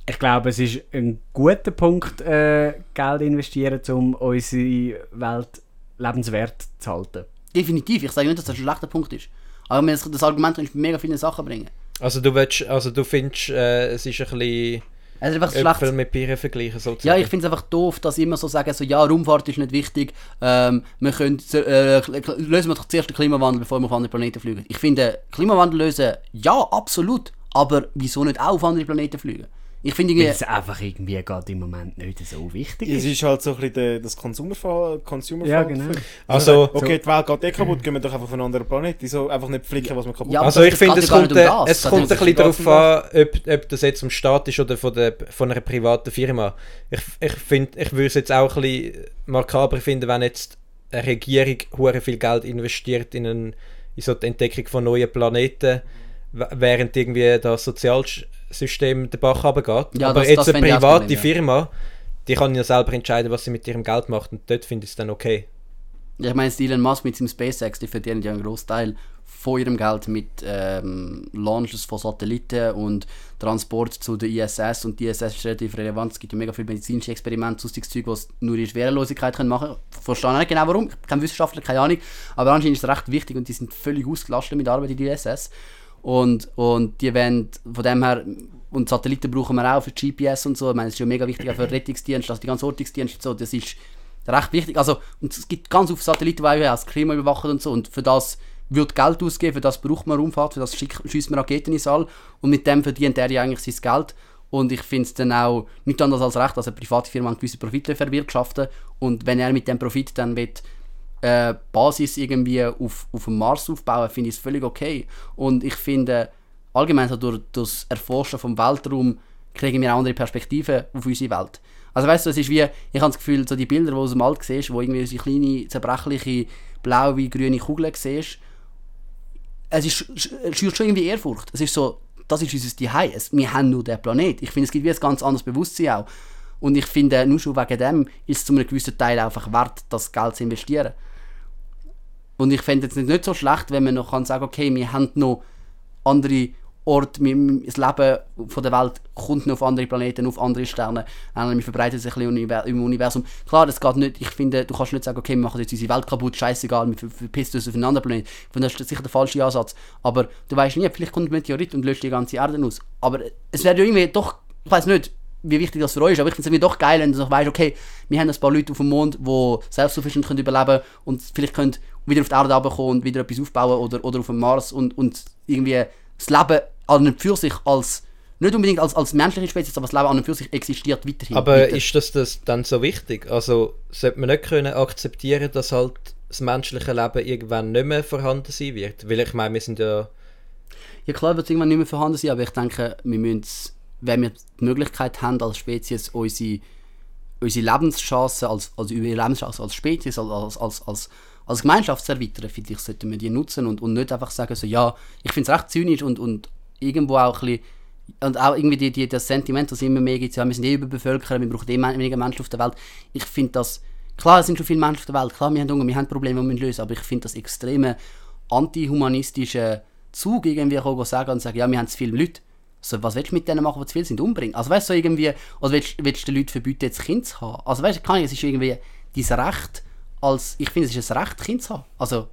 Ich glaube, es ist ein guter Punkt, äh, Geld investieren, um unsere Welt lebenswert zu halten. definitiv, ich sage nicht, dass das ein schlechter Punkt ist. Aber mir das, das Argument kann ich bei mega viele Sachen bringen. Also du willst, also du findest, äh, es ist ein bisschen Es ist einfach schlecht. mit Birnen vergleichen sozusagen. Ja, ich finde es einfach doof, dass sie immer so sagen, so, ja, Raumfahrt ist nicht wichtig, ähm, wir können, äh, lösen wir doch zuerst den Klimawandel, bevor wir auf andere Planeten fliegen. Ich finde, Klimawandel lösen, ja, absolut, aber wieso nicht auch auf andere Planeten fliegen? Ich finde Weil irgendwie, es einfach irgendwie gerade im Moment nicht so wichtig Es ist. ist halt so ein bisschen das Consumer-Fall. Consumer Ja, genau. Also, Okay, die Welt geht eh kaputt, gehen wir doch einfach auf einen anderen Planeten. Wieso einfach nicht flicken, was wir kaputt Ja, also das- ich finde, es kommt, nicht um das. es Das kommt ein ist- bisschen darauf an, ob, ob das jetzt vom Staat ist oder von, der, von einer privaten Firma. Ich, ich finde, ich würde es jetzt auch ein bisschen makaber finden, wenn jetzt eine Regierung hure viel Geld investiert in, ein, in so die Entdeckung von neuen Planeten, während irgendwie das Sozialsystem den Bach runtergeht. Ja, Aber das- jetzt das eine private Problem, ja. Firma, die kann ja selber entscheiden, was sie mit ihrem Geld macht und dort finde ich es dann okay. ich meine, Elon Musk mit seinem SpaceX, die verdienen ja einen Großteil von ihrem Geld mit ähm, Launches von Satelliten und Transport zu der ISS und die ISS ist relativ relevant. Es gibt ja mega viele medizinische Experimente, sonstiges Zeug, was nur die Schwerelosigkeit können machen können. Verstehe ich nicht genau warum, kein Wissenschaftler, keine Ahnung, aber anscheinend ist es recht wichtig und die sind völlig ausgelastet mit der Arbeit in der ISS. Und, und die wollen von dem her, und Satelliten brauchen wir auch für GPS und so, ich meine, es ist ja mega wichtig für Rettungsdienste, also die ganzen Ortungsdienste so, das ist recht wichtig. Also, und es gibt ganz viele Satelliten, die auch das Klima überwachen und so. Und für das wird Geld ausgeben, für das braucht man Raumfahrt, für das schießt man Raketen ins All. Und mit dem verdient er ja eigentlich sein Geld. Und ich finde es dann auch nicht anders als recht, dass eine private Firma einen gewissen Profit verwirtschaften Und wenn er mit dem Profit dann will, äh, Basis irgendwie auf, auf dem Mars aufbauen, finde ich es völlig okay. Und ich finde, allgemein so durch, das Erforschen vom Weltraum kriegen wir auch andere Perspektiven auf unsere Welt. Also weißt du, es ist wie, ich habe das Gefühl, so die Bilder, die du aus dem Alt siehst, wo irgendwie unsere kleine, zerbrechliche, blaue, grüne Kugel siehst, es schürt schon irgendwie Ehrfurcht. Es ist so, das ist unser Zuhause. Wir haben nur den Planet. Ich finde, es gibt wie ein ganz anderes Bewusstsein auch. Und ich finde, nur schon wegen dem ist es zu einem gewissen Teil einfach wert, das Geld zu investieren. Und ich fände es nicht, nicht so schlecht, wenn man noch kann sagen okay, wir haben noch andere Orte, das Leben von der Welt kommt noch auf andere Planeten, auf andere Sterne, wir verbreiten sich ein bisschen im Universum. Klar, das geht nicht, ich finde, du kannst nicht sagen, okay, wir machen jetzt unsere Welt kaputt, scheißegal, wir ver- verpissen uns auf einen anderen Planeten. Ich finde, das ist sicher der falsche Ansatz. Aber du weißt nie, vielleicht kommt ein Meteorit und löscht die ganze Erde aus. Aber es wäre irgendwie doch, ich weiß nicht, wie wichtig das für euch ist, aber ich finde es doch geil, wenn du noch weißt, okay, wir haben ein paar Leute auf dem Mond, die selbstsufficient können überleben und vielleicht können wieder auf die Erde runterkommen und wieder etwas aufbauen oder, oder auf dem Mars und, und irgendwie das Leben an und für sich als, nicht unbedingt als, als menschliche Spezies, aber das Leben an und für sich existiert weiterhin. Aber weiter. ist das, das dann so wichtig? Also sollte man nicht können akzeptieren, dass halt das menschliche Leben irgendwann nicht mehr vorhanden sein wird? Weil ich meine, wir sind ja... Ja klar wird es irgendwann nicht mehr vorhanden sein, aber ich denke, wir müssen, wenn wir die Möglichkeit haben, als Spezies unsere, unsere Lebenschancen, als, also unsere Lebenschancen als Spezies, als, als, als, als, als Gemeinschaft zu erweitern, finde ich, sollten wir die nutzen und, und nicht einfach sagen, so ja, ich finde es recht zynisch und, und irgendwo auch ein bisschen und auch irgendwie die, die, das Sentiment, das immer mehr gibt, ja, wir sind eh überbevölkert, wir brauchen eh weniger Menschen auf der Welt. Ich finde das, klar, es sind schon viele Menschen auf der Welt, klar, wir haben Hunger, wir haben Probleme, die wir lösen, aber ich finde das extreme antihumanistische Zug irgendwie kommen, sagen und sagen, ja, wir haben zu viele Leute. Also, was willst du mit denen machen, die zu viel sind? Umbringen? Also, weißt du, so irgendwie, oder willst, willst du den Leuten verbieten, jetzt Kind zu haben? Also, weißt du, kann ich, es ist irgendwie dein Recht, als, ich finde, es ist ein Recht, Kind zu haben. Also,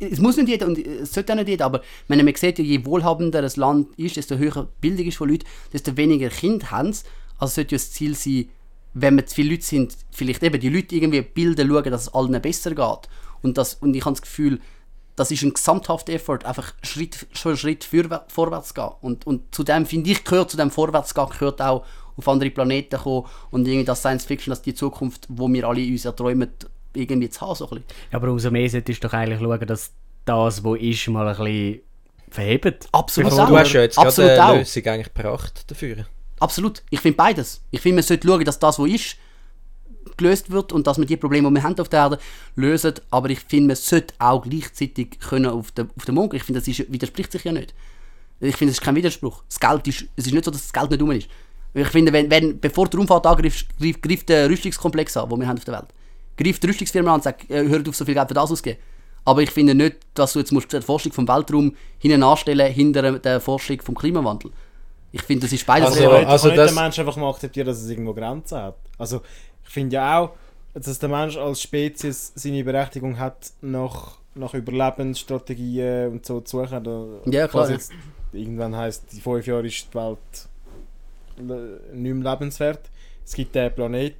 es muss nicht jeder, und es sollte auch nicht jeder, aber wenn man sieht, je wohlhabender ein Land ist, desto höher die Bildung ist von Leuten, desto weniger Kinder haben sie. Also sollte ja das Ziel sein, wenn wir zu viele Leute sind, vielleicht eben die Leute irgendwie bilden, schauen, dass es allen besser geht. Und, das, und ich habe das Gefühl, das ist ein gesamthafter Effort, einfach Schritt für Schritt fürwär- vorwärts gehen. Und, und zu dem, finde ich, gehört zu dem Vorwärtsgehen gehört auch auf andere Planeten kommen und irgendwie das Science Fiction, dass die Zukunft, wo wir alle uns erträumen, irgendwie zu haben. So ein bisschen. Aber umso mehr solltest du doch eigentlich schauen, dass das, was ist, mal ein bisschen verhebt. Absolut. Du hast ja jetzt Absolut gerade eine Lösung eigentlich gebracht dafür. Absolut. Ich finde beides. Ich finde, man sollte schauen, dass das, was ist, gelöst wird und dass wir die Probleme, die wir haben auf der Erde, lösen. Aber ich finde, man sollte auch gleichzeitig können auf den, auf den Mond gehen. Ich finde, das ist, widerspricht sich ja nicht. Ich finde, es ist kein Widerspruch. Das Geld ist, es ist nicht so, dass das Geld nicht rum ist. Ich finde, wenn, wenn, bevor die Raumfahrt angreift, greift, greift der Rüstungskomplex an, den wir haben auf der Welt. Greift die Rüstungsfirma an und sagt, äh, hört auf, so viel Geld für das auszugeben. Aber ich finde nicht, dass du jetzt musst die Forschung vom Weltraum hinten anstellen hinter der Forschung vom Klimawandel. Ich finde, das ist beides. Also, Also, so- also, kann nicht das- der Mensch einfach mal akzeptieren, dass es irgendwo Grenzen hat. Also ich finde ja auch, dass der Mensch als Spezies seine Berechtigung hat, nach, nach Überlebensstrategien und so zu suchen. Da, Ja, klar, was ja. Jetzt irgendwann heisst, in fünf Jahren ist die Welt le- nicht mehr lebenswert. Es gibt den Planet,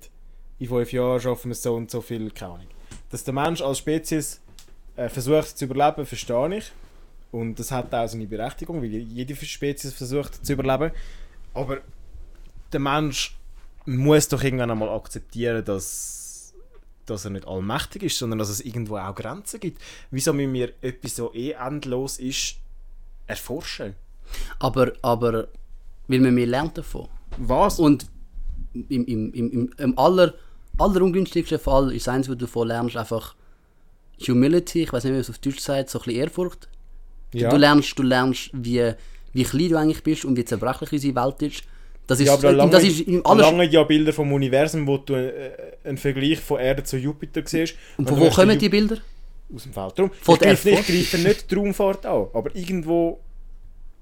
in fünf Jahren schaffen wir so und so viel, keine Ahnung. Dass der Mensch als Spezies äh, versucht zu überleben, verstehe ich. Und das hat auch seine Berechtigung, weil jede Spezies versucht zu überleben. Aber der Mensch muss doch irgendwann einmal akzeptieren, dass, dass er nicht allmächtig ist, sondern dass es irgendwo auch Grenzen gibt. Wieso müssen wir etwas so eh endlos ist, erforschen? aber, aber, weil man mehr lernt davon. Was? Und im, im, im, im, im aller, aller ungünstigsten Fall ist eins, wo du davon lernst, einfach Humility, ich weiß nicht, wie man es auf Deutsch sagt, so ein bisschen Ehrfurcht. ja. Du lernst, du lernst wie, wie klein du eigentlich bist und wie zerbrechlich unsere Welt ist. Das ist, ja, aber lange, das ist lange ja Bilder vom Universum, wo du äh, einen Vergleich von Erde zu Jupiter siehst. Und von wo kommen die Bilder? Aus dem Weltraum. Von ich der greife nicht, Erforschung. greife nicht die Raumfahrt an, aber irgendwo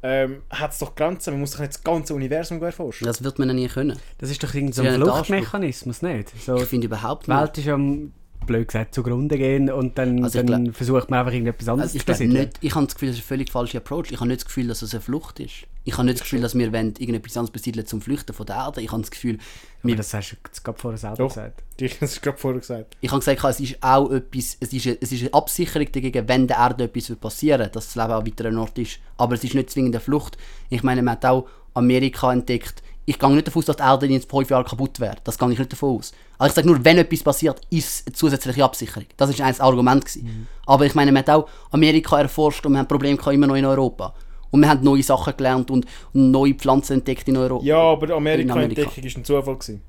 ähm, hat es doch Grenzen. Man muss doch nicht das ganze Universum erforschen. Das wird man ja nie können. Das ist doch irgendein so ein Ja, Fluchtmechanismus, nicht? So, Ich die finde überhaupt nicht. Welt ist am, blöd gesagt, zugrunde gehen und dann, Also dann versucht man einfach irgendetwas anderes Also ich zu nicht, ich habe das Gefühl, das ist ein völlig falscher Approach. Ich habe nicht das Gefühl, dass es eine Flucht ist. Ich habe nicht das Gefühl, dass wir wollen, irgendetwas anderes besiedeln zum Flüchten von der Erde. Ich habe das Gefühl, Aber wir, das hast du gerade vorher selber Doch. gesagt. Ich habe es gerade vorher gesagt. ich habe gesagt, es ist auch etwas, es ist, eine, es ist eine Absicherung dagegen, wenn der Erde etwas wird passieren dass das Leben auch weiter ein Ort ist. Aber es ist nicht zwingend eine Flucht. Ich meine, man hat auch Amerika entdeckt. Ich gehe nicht davon aus, dass die Erde in fünf Jahren kaputt wäre. Das gehe ich nicht davon aus. Aber ich sage nur, wenn etwas passiert, ist es eine zusätzliche Absicherung. Das ist ein Argument. Gewesen. Aber ich meine, man hat auch Amerika erforscht und wir haben Probleme immer noch in Europa. Und wir haben neue Sachen gelernt und, und neue Pflanzen entdeckt in Europa. Ja, aber. Amerika-Entdeckung war ein Zufall. Gewesen.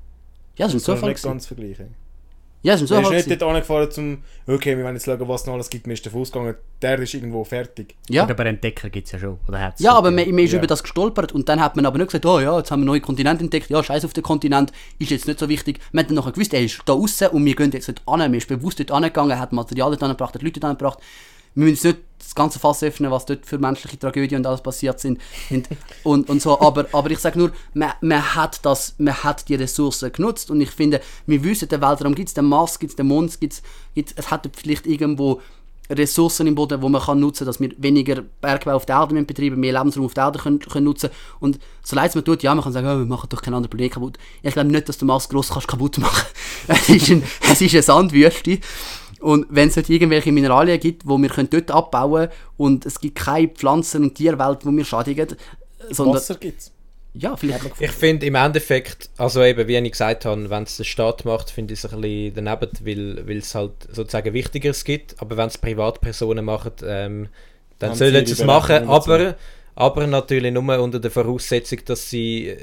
Ja, das ist Das ein kann man Zufall. nicht ganz vergleichen. Ja, das ist ein Er ist Zufall. nicht gewesen. dort angefahren, zum okay, wir wollen jetzt schauen, was noch alles gibt. Mir ist davon ausgegangen, der ist irgendwo fertig. Ja. Gut, aber Entdecker gibt es ja schon. Oder hat's Ja, aber man, man ist Ja. über das gestolpert und dann hat man aber nicht gesagt, oh ja, jetzt haben wir einen neuen Kontinent entdeckt, ja, scheiß auf den Kontinent, ist jetzt nicht so wichtig. Man hat dann nachher gewusst, er ist da außen und wir gehen jetzt dort an, man ist bewusst dort angegangen, hat Material dort angebracht, hat Leute dort angebracht. Wir müssen nicht das ganze Fass öffnen, was dort für menschliche Tragödien und alles passiert sind. Und, und, und so. aber, aber ich sage nur, man, man, hat das, man hat die Ressourcen genutzt und ich finde, wir wissen, den Weltraum gibt es, den Mars gibt es, den Mond gibt es, es hat vielleicht irgendwo Ressourcen im Boden, die man kann nutzen kann, dass wir weniger Bergbau auf der Erde betreiben mehr Lebensraum auf der Erde können, können nutzen Und so leid es mir tut, ja, man kann sagen, oh, wir machen doch keinen anderen Planet kaputt. Ich glaube nicht, dass du Mars gross kannst kaputt machen es, ist ein, es ist eine Sandwüste. Und wenn es dort irgendwelche Mineralien gibt, die wir können dort abbauen können und es gibt keine Pflanzen- und Tierwelt, die wir schädigen, sondern, Wasser gibt es. ja, vielleicht, Ich finde im Endeffekt, also eben, wie ich gesagt habe, wenn es der Staat macht, finde ich es ein bisschen daneben, weil, weil es halt sozusagen Wichtigeres gibt. Aber wenn es Privatpersonen machen, ähm, dann sollen sie es machen. Aber, aber natürlich nur unter der Voraussetzung, dass sie,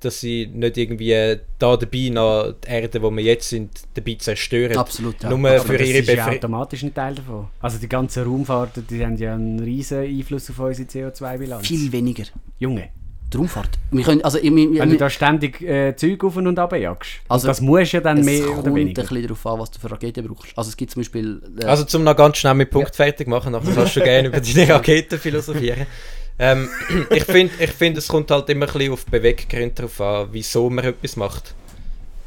dass sie nicht irgendwie da dabei noch die Erde, wo wir jetzt sind, dabei zerstören. absolut, ja. Nur Aber für das ihre ist ja automatisch ein Teil davon. Also die ganzen Raumfahrten, die haben ja einen riesen Einfluss auf unsere CO2-Bilanz. Viel weniger. Junge, Die Raumfahrt. Wir können, also, ich, ich, wenn du da ständig äh, Zeug auf und ab jagst, Also, das muss ja dann es mehr kommt oder ein weniger. bisschen darauf an, was du für Raketen brauchst. Also es gibt zum Beispiel... Äh, Also zum noch ganz schnell mit Punkt fertig machen, nachher kannst du gerne über deine Raketen philosophieren. Ähm, ich finde, ich find, es kommt halt immer ein bisschen auf Beweggründe darauf an, wieso man etwas macht.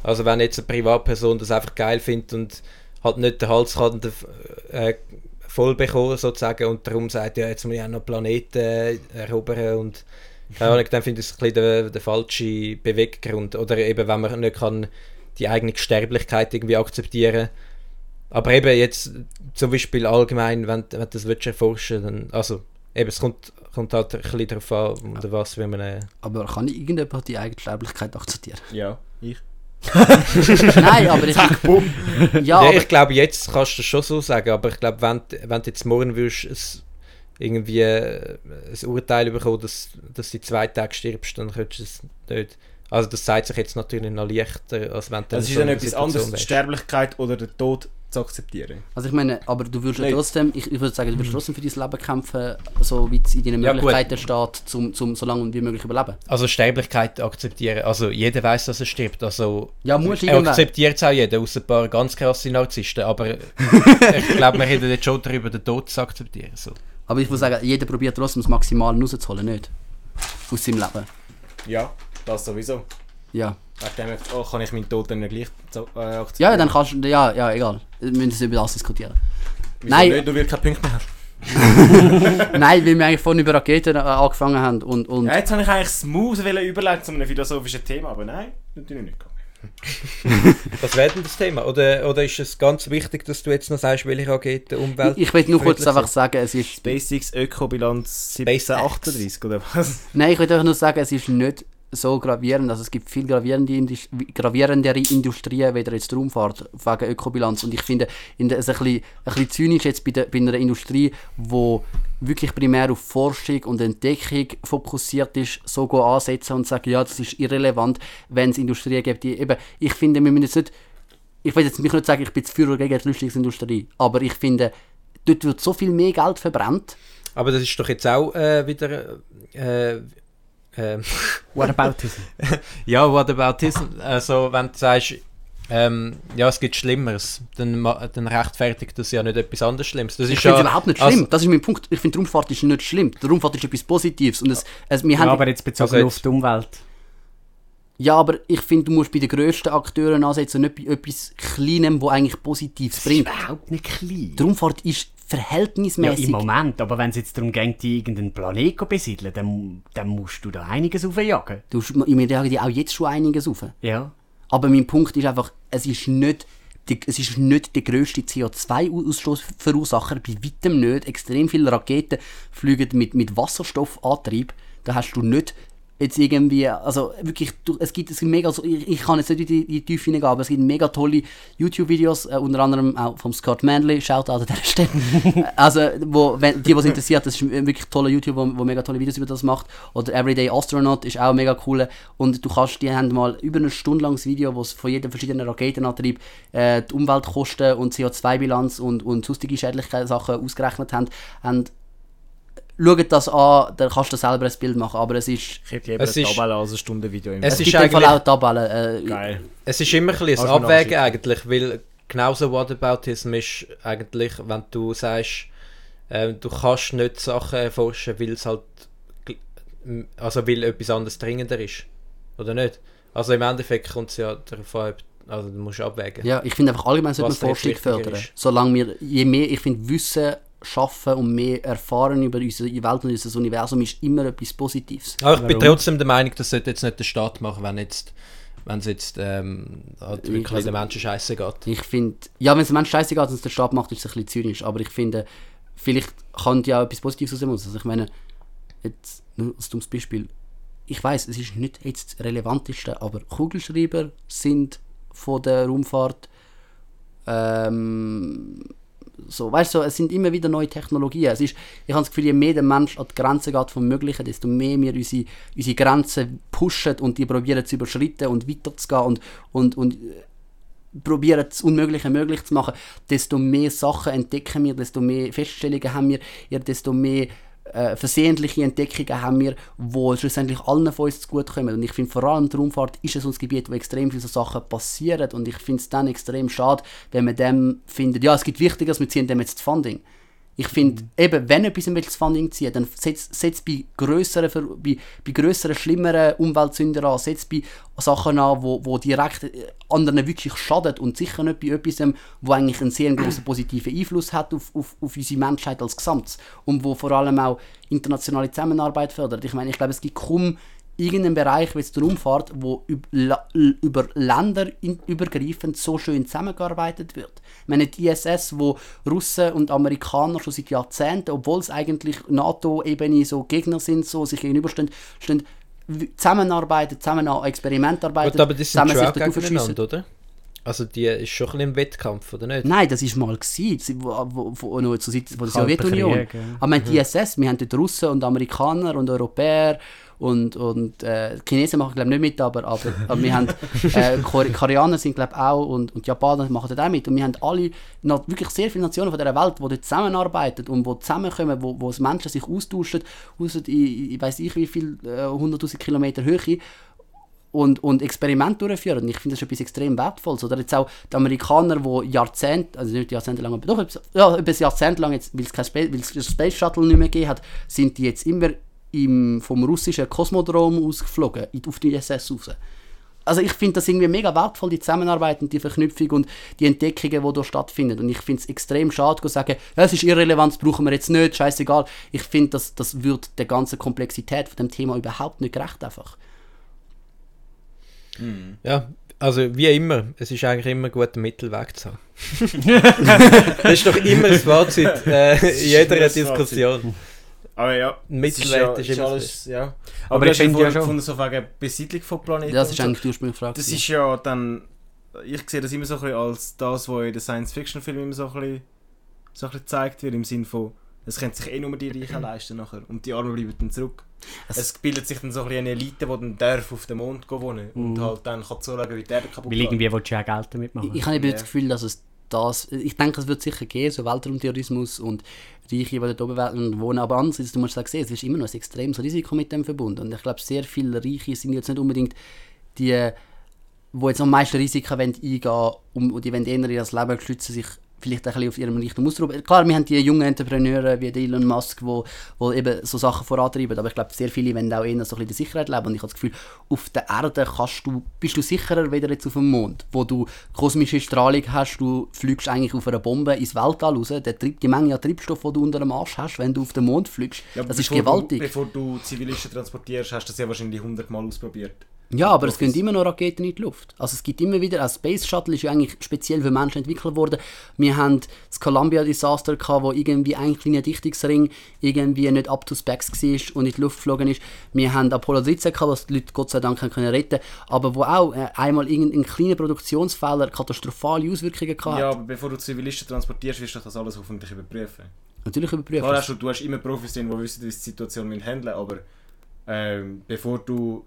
Also wenn jetzt eine Privatperson das einfach geil findet und halt nicht den Halskragen äh, voll bekommen sozusagen und darum sagt, ja jetzt muss ich auch noch Planeten äh, erobern und Ahnung, dann finde ich es ein bisschen der, falsche Beweggrund. Oder eben, wenn man nicht kann die eigene Sterblichkeit irgendwie akzeptieren aber eben jetzt zum Beispiel allgemein, wenn, wenn du das erforschen dann, also eben, es kommt, kommt halt ein bisschen darauf an, unter was wenn man... Äh, Aber kann ich irgendjemand die eigene Sterblichkeit akzeptieren? Ja, ich. Nein, aber ich... ja, ja, aber ich glaube, jetzt kannst du es schon so sagen, aber ich glaube, wenn, du- wenn du jetzt morgen würdest, es, irgendwie äh, ein Urteil bekommen, dass, dass du in zwei Tage stirbst, dann könntest du es nicht. Also das zeigt sich jetzt natürlich noch leichter, als wenn du Das ist so dann der etwas anderes, die. Sterblichkeit oder den Tod zu akzeptieren. Also ich meine, aber du würdest ja Nicht. trotzdem, ich, ich würde sagen, du würdest trotzdem für dein Leben kämpfen, so wie es in deinen Ja, gut. Möglichkeiten steht, zum, zum so lange wie möglich überleben. Also Sterblichkeit akzeptieren. Also jeder weiß, dass er stirbt. Also Ja, muss er akzeptiert es auch jeder, außer ein paar ganz krasse Narzissten. Aber ich glaube, wir reden jetzt schon darüber, den Tod zu akzeptieren. So. Aber ich würde sagen, jeder probiert trotzdem das Maximale rauszuholen, nicht? Aus seinem Leben. Ja, das sowieso. Ja. Wegen dem oh, kann ich meinen Tod dann gleich äh, akzeptieren. Ja, dann kannst du, ja, ja, egal. Wir müssen über das diskutieren. Wieso Nein. Nicht, du willst keine Punkte mehr haben. Nein, weil wir eigentlich vorhin über Raketen äh, angefangen haben und, und Ja, jetzt habe ich eigentlich smooth wollen überleiten zu einem philosophischen Thema, aber nein, natürlich nicht. Was wäre denn das Thema? Oder, oder ist es ganz wichtig, dass du jetzt noch sagst, welche Rakete Umwelt... ich, will nur kurz einfach sagen, es ist SpaceX Ökobilanz SpaceX. 1738 oder was? Nein, ich will einfach nur sagen, es ist nicht so gravierend. Also es gibt viel gravierende Indus gravierendere Industrien, weder jetzt die Raumfahrt, wegen Ökobilanz. Und ich finde, es ist ein bisschen, ein bisschen zynisch jetzt bei, der, bei einer Industrie, wo wirklich primär auf Forschung und Entdeckung fokussiert ist, so ansetzen und sagen, ja, das ist irrelevant, wenn es Industrien gibt, die eben, ich finde, wir müssen jetzt nicht, ich will jetzt mich nicht sagen, ich bin für oder gegen die Rüstungsindustrie, aber ich finde, dort wird so viel mehr Geld verbrannt. Aber das ist doch jetzt auch äh, wieder... Äh, äh, Whataboutism. ja, what about this? Also, wenn du sagst, ähm, ja, es gibt Schlimmeres, dann, dann rechtfertigt das ja nicht etwas anderes Schlimmes. Das Ich ist finde es ja, überhaupt nicht also- schlimm. das ist mein Punkt. Ich finde, die Raumfahrt ist nicht schlimm. Die Raumfahrt ist etwas Positives. Und es, es, wir Ja, haben, aber jetzt bezogen Also jetzt- auf die Umwelt. ja, aber ich finde, du musst bei den grössten Akteuren ansetzen und nicht bei etwas Kleinem, wo eigentlich Positives bringt. überhaupt nicht klein. Die Raumfahrt ist Ja, verhältnismäßig. im Moment, aber wenn es jetzt darum geht, die irgendeinen Planet zu besiedeln, dann, dann musst du da einiges aufjagen. du, wir jagen dir auch jetzt schon einiges auf. Ja. Aber mein Punkt ist einfach, es ist nicht, die, es ist nicht der grösste CO2-Ausstoßverursacher, bei weitem nicht. Extrem viele Raketen fliegen mit, mit Wasserstoffantrieb. Da hast du nicht jetzt irgendwie, also wirklich, es gibt, es gibt mega, so, ich, ich kann jetzt nicht in die, die Tiefe hineingehen, aber es gibt mega tolle YouTube-Videos, äh, unter anderem auch vom Scott Manley, Shoutout an dieser Stelle. also, wo, wenn, die, was interessiert, das ist wirklich toller YouTube, wo, wo mega tolle Videos über das macht. Oder Everyday Astronaut ist auch mega cool. Und du kannst, die haben mal über eine Stunde langes Video, wo es von jedem verschiedenen Raketenantrieb äh, die Umweltkosten und CO2-Bilanz und, und sonstige schädliche Sachen ausgerechnet haben. Und schaut das an, dann kannst du selber ein Bild machen, aber es ist, Ich hätte eben Es eine ist- Tabelle als ein Stundenvideo im Es es ist gibt eigentlich- auch Tabellen. Äh, Geil. Es ist immer ein, bisschen mir Abwägen eigentlich, weil genauso Whataboutism ist eigentlich, wenn du sagst, äh, du kannst nicht Sachen erforschen, weil es halt, gl- m- also weil etwas anderes dringender ist. Oder nicht? Also im Endeffekt kommt es ja darauf an, also du musst abwägen. Ja, ich finde einfach allgemein sollte man Forschung fördern. ist. Solange wir, je mehr, ich finde, Wissen schaffen und mehr erfahren über unsere Welt und unser Universum ist immer etwas Positives. Aber ich bin Warum? trotzdem der Meinung, das sollte jetzt nicht der Staat machen, wenn jetzt wenn es jetzt ähm, halt Ich- wirklich also- den Menschen scheiße geht. Ich finde, ja, wenn es einem Menschen scheißegal ist, was der Staat macht, ist es ein bisschen zynisch, aber ich finde, vielleicht kann ja auch etwas Positives aus dem raus. Also ich meine, jetzt nur als dummes Beispiel, ich weiß, es ist nicht jetzt das Relevanteste, aber Kugelschreiber sind von der Raumfahrt ähm, so, weißt du, es sind immer wieder neue Technologien. Es ist, ich habe das Gefühl, je mehr der Mensch an die Grenzen geht vom Möglichen, desto mehr wir unsere, unsere Grenzen pushen und die probieren zu überschreiten und weiterzugehen und, und, und äh, probieren das Unmögliche möglich zu machen, desto mehr Sachen entdecken wir, desto mehr Feststellungen haben wir, desto mehr äh, versehentliche Entdeckungen haben wir, wo schlussendlich allen von uns zugutekommen. Und ich finde, vor allem die Raumfahrt ist es uns Gebiet, wo extrem viele so Sachen passieren. Und ich finde es dann extrem schade, wenn man dem findet, ja, es gibt Wichtigeres, wir ziehen dem jetzt das Funding. Ich finde, eben, wenn etwas ein bisschen Funding zieht, dann setzt setzt bei grösseren, bei, bei grösseren, schlimmeren Umweltsündern an, setzt bei Sachen an, wo, wo direkt äh, anderen wirklich schadet und sicher nicht bei etwas, ähm, wo eigentlich einen sehr großen positiven Einfluss hat auf, auf, auf unsere Menschheit als Gesamtes und wo vor allem auch internationale Zusammenarbeit fördert. Ich meine, ich glaube, es gibt kaum irgendeinen Bereich, wie es darum fährt, wo über Länder übergreifend so schön zusammengearbeitet wird. Ich meine, die ISS, wo Russen und Amerikaner schon seit Jahrzehnten, obwohl es eigentlich NATO-Ebene so Gegner sind, so sich gegenüberstehen, stehen, zusammenarbeiten, zusammen an Experiment arbeiten, Gut, aber das zusammen dort aufschiessen. gegeneinander, oder? Also die ist schon ein bisschen im Wettkampf, oder nicht? Nein, das war mal, gewesen, wo, wo, wo, noch zur Zeit von der Sowjetunion. Ja. Aber wir haben die ISS, wir haben dort Russen und Amerikaner und Europäer und, und äh, Chinesen machen glaube nicht mit, aber, aber, aber wir haben äh, Kore- Koreaner sind glaube auch und, und Japaner machen dort auch mit und wir haben alle, noch wirklich sehr viele Nationen von dieser Welt, die dort zusammenarbeiten und die zusammenkommen, wo, wo Menschen sich austauschen, aus in, ich weiß ich wie viel, äh, 100'000 Kilometer Höhe und, und Experimente durchführen. Und ich finde das etwas extrem Wertvolles. Oder jetzt auch die Amerikaner, die Jahrzehnte, also nicht Jahrzehnte lang, aber doch ja, etwas Jahrzehnt lang, weil es kein Space, weil das Space Shuttle nicht mehr gegeben hat, sind die jetzt immer im, vom russischen Kosmodrom ausgeflogen, auf die ISS raus. Also ich finde das irgendwie mega wertvoll, die Zusammenarbeit und die Verknüpfung und die Entdeckungen, die da stattfinden. Und ich finde es extrem schade, zu sagen, es ist irrelevant, das brauchen wir jetzt nicht, scheißegal. Ich finde, das, das wird der ganzen Komplexität von dem Thema überhaupt nicht gerecht einfach. Ja, also wie immer, es ist eigentlich immer gut, einen Mittelweg zu haben. das ist doch immer das Fazit äh, in jeder Diskussion. Aber ja, Ein es Mittelwert ist, ja, ist alles, ja. Aber, Aber du ich hast ja finde ja schon- gefunden, so wegen Besiedlung von Planeten. Das und ist so. eigentlich die ursprüngliche Frage. Das ist ja dann. Ich sehe das immer so ein bisschen als das, was in den Science-Fiction-Filmen immer so ein bisschen, so ein bisschen gezeigt wird, im Sinne von, es können sich eh nur die Reichen leisten nachher und die Armen bleiben dann zurück. Es- Es, bildet sich dann so ein bisschen eine Elite, die dann darf auf den Mond gehen wohnen und Mhm. halt dann kann zuschauen, wie die Erde kaputt Weil irgendwie willst du ja Geld damit Ich, machen. ich habe eben Ja. das Gefühl, dass es das. Ich denke, es wird sicher gehen, so Weltraumtourismus und Reiche, die dort oben wohnen. Aber andererseits, du musst auch sehen, es ist immer noch ein extremes Risiko mit dem verbunden. Und ich glaube, sehr viele Reiche sind jetzt nicht unbedingt die, die jetzt am meisten Risiken eingehen wollen, und die wollen eher ihr Leben schützen, sich vielleicht ein bisschen auf ihrem Reichtum ausruhen. Klar, wir haben die jungen Entrepreneure wie Elon Musk, die wo eben so Sachen vorantreiben, aber ich glaube, sehr viele wollen auch eher so ein bisschen in der Sicherheit leben. Und ich habe das Gefühl, auf der Erde kannst du, bist du sicherer wieder jetzt auf dem Mond, wo du kosmische Strahlung hast, du fliegst eigentlich auf einer Bombe ins Weltall raus, der Trieb, die Menge an Treibstoff, die du unter dem Arsch hast, wenn du auf den Mond fliegst, Ja, das ist gewaltig. Du, bevor du Zivilisten transportierst, hast du das ja wahrscheinlich 100 Mal ausprobiert. Ja, aber es gehen immer noch Raketen in die Luft. Also es gibt immer wieder, ein Space Shuttle ist ja eigentlich speziell für Menschen entwickelt worden. Wir haben das Columbia Disaster gehabt, wo irgendwie ein kleiner Dichtungsring irgendwie nicht up to specs war und in die Luft geflogen ist. Wir haben Apollo 13 gehabt, was die Leute Gott sei Dank haben können retten, aber wo auch äh, einmal irgendein kleiner Produktionsfehler katastrophale Auswirkungen gehabt Ja, aber bevor du Zivilisten transportierst, wirst du das alles hoffentlich überprüfen. Natürlich überprüfen. Klar du, hast immer Profis drin, die wissen, wie sie die Situation müssen handeln aber ähm, bevor du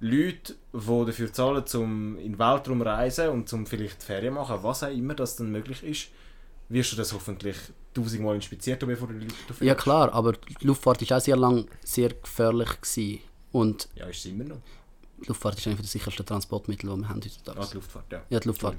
Leute, die dafür zahlen, um in den Weltraum reisen und zum vielleicht Ferien machen, was auch immer das dann möglich ist, wirst du das hoffentlich tausendmal inspiziert, bevor du die Leute dafür ja klar, aber die Luftfahrt ist auch sehr lang sehr gefährlich gewesen. Und Ja, ist es immer noch. die Luftfahrt ist eigentlich das sicherste Transportmittel, das wir haben heutzutage. Ah, die Luftfahrt, ja. Ja, die Luftfahrt.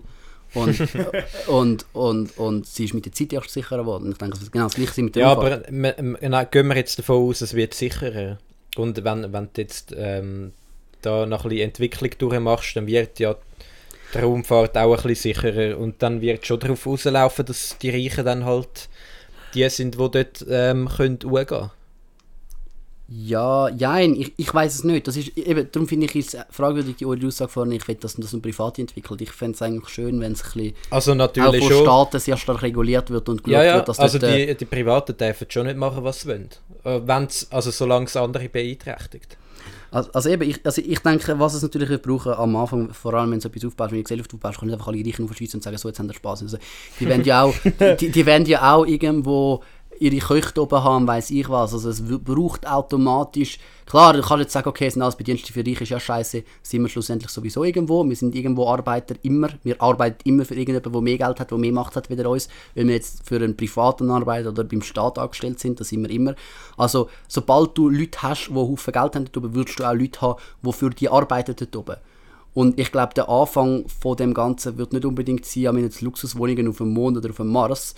Und, und, und, und sie ist mit der Zeit erst sicherer geworden. Ich denke, es wird genau das gleiche sein mit der Ja, Luftfahrt. aber m- m- na, gehen wir jetzt davon aus, es wird sicherer. Und wenn, wenn du jetzt ähm, da noch ein bisschen Entwicklung durchmachst, dann wird ja die Raumfahrt auch ein bisschen sicherer. Und dann wird schon darauf rauslaufen, dass die Reichen dann halt die sind, die dort ähm, können hochgehen Ja, nein, ich, ich weiß es nicht. Das ist, eben, darum finde ich es fragwürdig, die Aussage vorhin, ich will, dass das nur privat entwickelt. Ich fände es eigentlich schön, wenn es ein bisschen Also auch natürlich von schon. Staaten sehr stark reguliert wird und geschaut Ja, ja, wird, dass also dort, äh, die, die Privaten dürfen schon nicht machen, was sie wollen. Äh, wenn's, also solange es andere beeinträchtigt. Also, also eben, ich, also ich denke, was es natürlich wird brauchen am Anfang, vor allem wenn du so etwas aufbaust, wenn du Gesellschaft aufbaust, kann nicht einfach alle Reichen aufschießen und sagen, so, jetzt haben wir Spaß. Also, die wollen ja auch, die, die wollen ja auch irgendwo ihre Köche oben haben, weiß ich was. Also es braucht automatisch, klar, du kannst jetzt sagen, okay, es sind Bedienstete für Reiche, ist ja scheiße, sind wir schlussendlich sowieso irgendwo. Wir sind irgendwo Arbeiter immer, wir arbeiten immer für irgendjemanden, der mehr Geld hat, der mehr Macht hat wie uns. Wenn wir jetzt für einen privaten Arbeiter oder beim Staat angestellt sind, das sind wir immer. Also sobald du Leute hast, die Haufen Geld haben dort oben, würdest du auch Leute haben, die für die arbeiten dort oben. Und ich glaube, der Anfang von dem Ganzen wird nicht unbedingt sein, an jetzt Luxuswohnungen auf dem Mond oder auf dem Mars.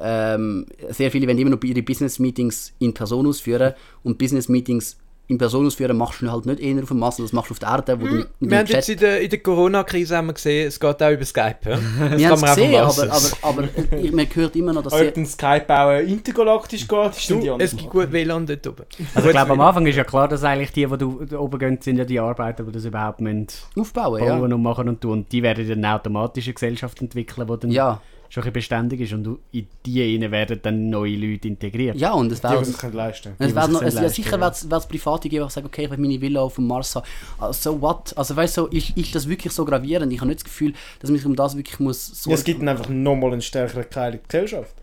Ähm, sehr viele werden immer noch ihre Business Meetings in Person ausführen und Business Meetings in Person ausführen, machst du halt nicht eher auf dem Mars, das machst du auf der Erde, wo du mit Wir haben jetzt Chat- in der, in der Corona-Krise haben wir gesehen, es geht auch über Skype. Ja? Das wir haben es man auch vom gesehen, aber, aber, aber, ich- man hört immer noch, dass Ob den Skype auch intergalaktisch geht, ist die Du, es gibt gut WLAN dort oben. Also ich glaube, am Anfang ist ja klar, dass eigentlich die, die du da oben gehen, sind ja die Arbeiter, die das überhaupt müssen aufbauen, ja. bauen und machen und tun. Und die werden dann automatisch eine Gesellschaft entwickeln, die dann Ja, schon ein bisschen beständig ist. Und in die rein werden dann neue Leute integriert. ja, und es Die, wäre... die sich können leisten Es die wird sich noch, es, leisten ja, sicher wird es Private geben, die sagen, okay, ich will meine Villa auf dem Mars haben. Also, so what? Also, weißt du, ist, ist das wirklich so gravierend? Ich habe nicht das Gefühl, dass man sich um das wirklich muss Ja, es gibt dann einfach nochmal einen stärkeren Teil der Gesellschaft.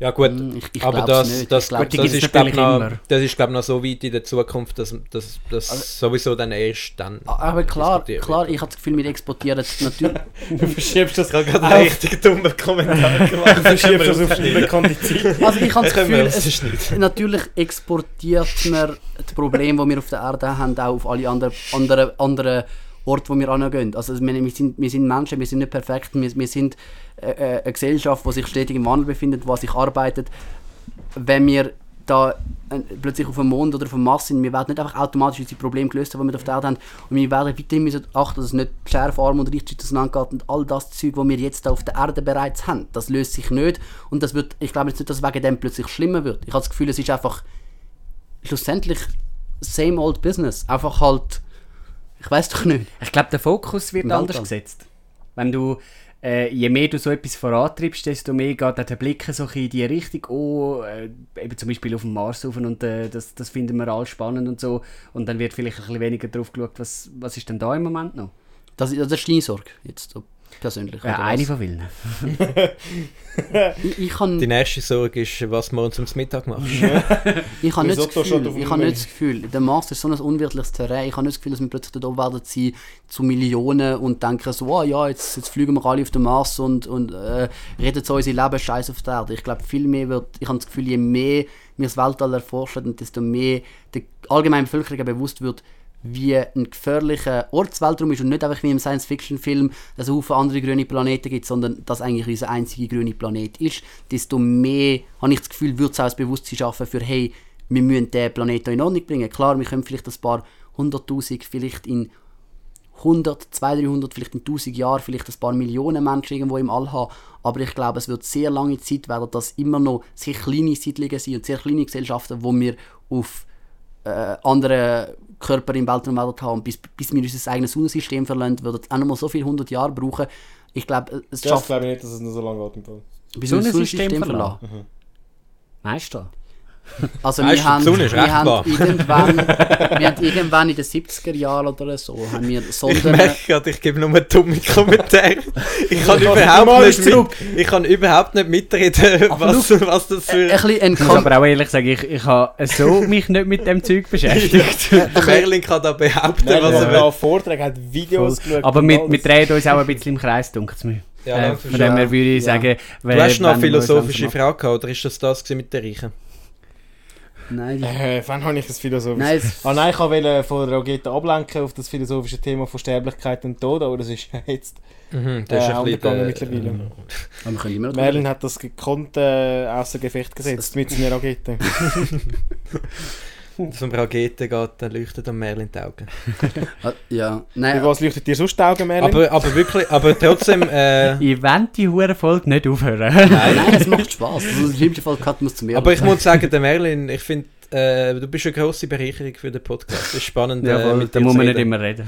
Ja gut, Hm, ich- ich aber das, nicht. das, Ich glaub, das, ist glaub, natürlich noch, das ist glaube noch so weit in der Zukunft, dass das Also sowieso dann erst dann Aber klar, klar, ich habe das Gefühl, wir exportieren natürlich... Du verschiebst das, gerade einen richtig dummen Kommentar gemacht. du verschiebst das auf eine bekannte Zeit. Also ich habe das Gefühl, es, natürlich exportiert man die Probleme, die wir auf der Erde haben, auch auf alle anderen, anderen, anderen Orte, wo wir hingehen. Also meine, wir, sind, wir sind Menschen, wir sind nicht perfekt, wir, wir sind äh, äh, eine Gesellschaft, die sich stetig im Wandel befindet, die sich arbeitet. Wenn wir da äh, plötzlich auf dem Mond oder auf dem Mars sind, wir werden nicht einfach automatisch unsere Probleme gelöst haben, die wir auf der Erde haben. Und wir werden weiterhin müssen achten, dass es nicht Schärfe, Arm und Reichtum auseinandergeht und all das Zeug, was wir jetzt auf der Erde bereits haben. Das löst sich nicht. Und das wird, ich glaube jetzt nicht, dass es wegen dem plötzlich schlimmer wird. Ich habe das Gefühl, es ist einfach schlussendlich same old business. Einfach halt, ich weiß doch nicht. Ich glaube, der Fokus wird Im anders Weltall. gesetzt. Wenn du, äh, je mehr du so etwas vorantreibst, desto mehr geht der Blick so in die Richtung, oh, äh, eben zum Beispiel auf dem Mars rauf und äh, das, das finden wir alle spannend und so. Und dann wird vielleicht ein bisschen weniger drauf geschaut, was, was ist denn da im Moment noch? Das, das ist deine Sorge, jetzt so persönlich. Ja, eine was? von vielen. ich, ich kann, Die nächste Sorge ist, was du morgens ums Mittag machst. Ich habe nicht, das Gefühl, ich habe nicht das Gefühl, der Mars ist so ein unwirtliches Terrain. Ich habe nicht das Gefühl, dass wir plötzlich dort oben werden sein zu Millionen und denken so, oh, ja, jetzt, jetzt fliegen wir alle auf den Mars und, und äh, reden so unser Leben scheiß auf der Erde. Ich glaube, viel mehr wird, ich habe das Gefühl, je mehr wir das Weltall erforschen, und desto mehr der allgemeinen Bevölkerung bewusst wird, wie ein gefährlicher Ortsweltraum ist und nicht einfach wie im Science-Fiction-Film, dass es Haufen andere grüne Planeten gibt, sondern dass eigentlich unser einziger grüne Planet ist, desto mehr, habe ich das Gefühl, wird es auch das Bewusstsein schaffen für, hey, wir müssen den Planeten in Ordnung bringen. Klar, wir können vielleicht ein paar hunderttausend, vielleicht in 100, 200, 300, vielleicht in 1000 Jahren, vielleicht ein paar Millionen Menschen irgendwo im All haben. Aber ich glaube, es wird sehr lange Zeit werden, dass immer noch sehr kleine Siedlungen sind und sehr kleine Gesellschaften, wo wir auf äh, andere Körper im Weltraum haben. Und bis, bis wir unser eigenes Sonnensystem verlassen, wird es auch noch mal so viele hundert Jahre brauchen. Ich glaube, es Das schafft, glaube ich nicht, dass es noch so lange im Fall. bis das Sonnensystem Sonnensystem verlassen. verlassen. Meister. Also wir haben, wir haben irgendwann, wir haben irgendwann in den 70er Jahren oder so, haben wir Ich Sonden... merke gerade, ich gebe nur dumme Kommentare. Ich kann Ich kann überhaupt nicht mit, ich kann überhaupt nicht mitreden, Aber was, was das ein für... bisschen ein Ich muss aber auch ehrlich sagen, ich, ich habe so mich nicht mit dem Zeug beschäftigt. Der Merlin kann da behaupten, Nein, was er will. da Vorträge hat, Videos geschaut. aber wir, wir drehen uns auch ein bisschen im Kreis, dunkel mir. Ja, äh, von dem her würde ich Ja. sagen, Du hast noch eine philosophische Frage gehabt, oder ist das das mit den Reichen? Nein, Äh, wann habe ich ein philosophisches... nein, Ah nein, ich wollte von der Rogeta ablenken auf das philosophische Thema von Sterblichkeit und Tod, aber das ist ja jetzt... Mhm, Äh, angegangen äh, mittlerweile. aber wir können immer Merlin hat das gekonnt äh, außer Gefecht gesetzt mit seiner Rogete. Wenn es um Raketen geht, dann leuchtet am Merlin die Augen. Ah, Ja, Wie nein, was leuchtet dir sonst die Augen, Merlin? Aber, aber wirklich, aber trotzdem, äh, Ich will die hure Folge nicht aufhören. nein, es macht Spaß. Also, Im schlimmsten Fall Kat muss zu mir. aber ich muss sagen, der Merlin, ich finde, äh, du bist eine grosse Bereicherung für den Podcast. Es ist spannend, ja, äh, voll, mit da muss man nicht immer reden.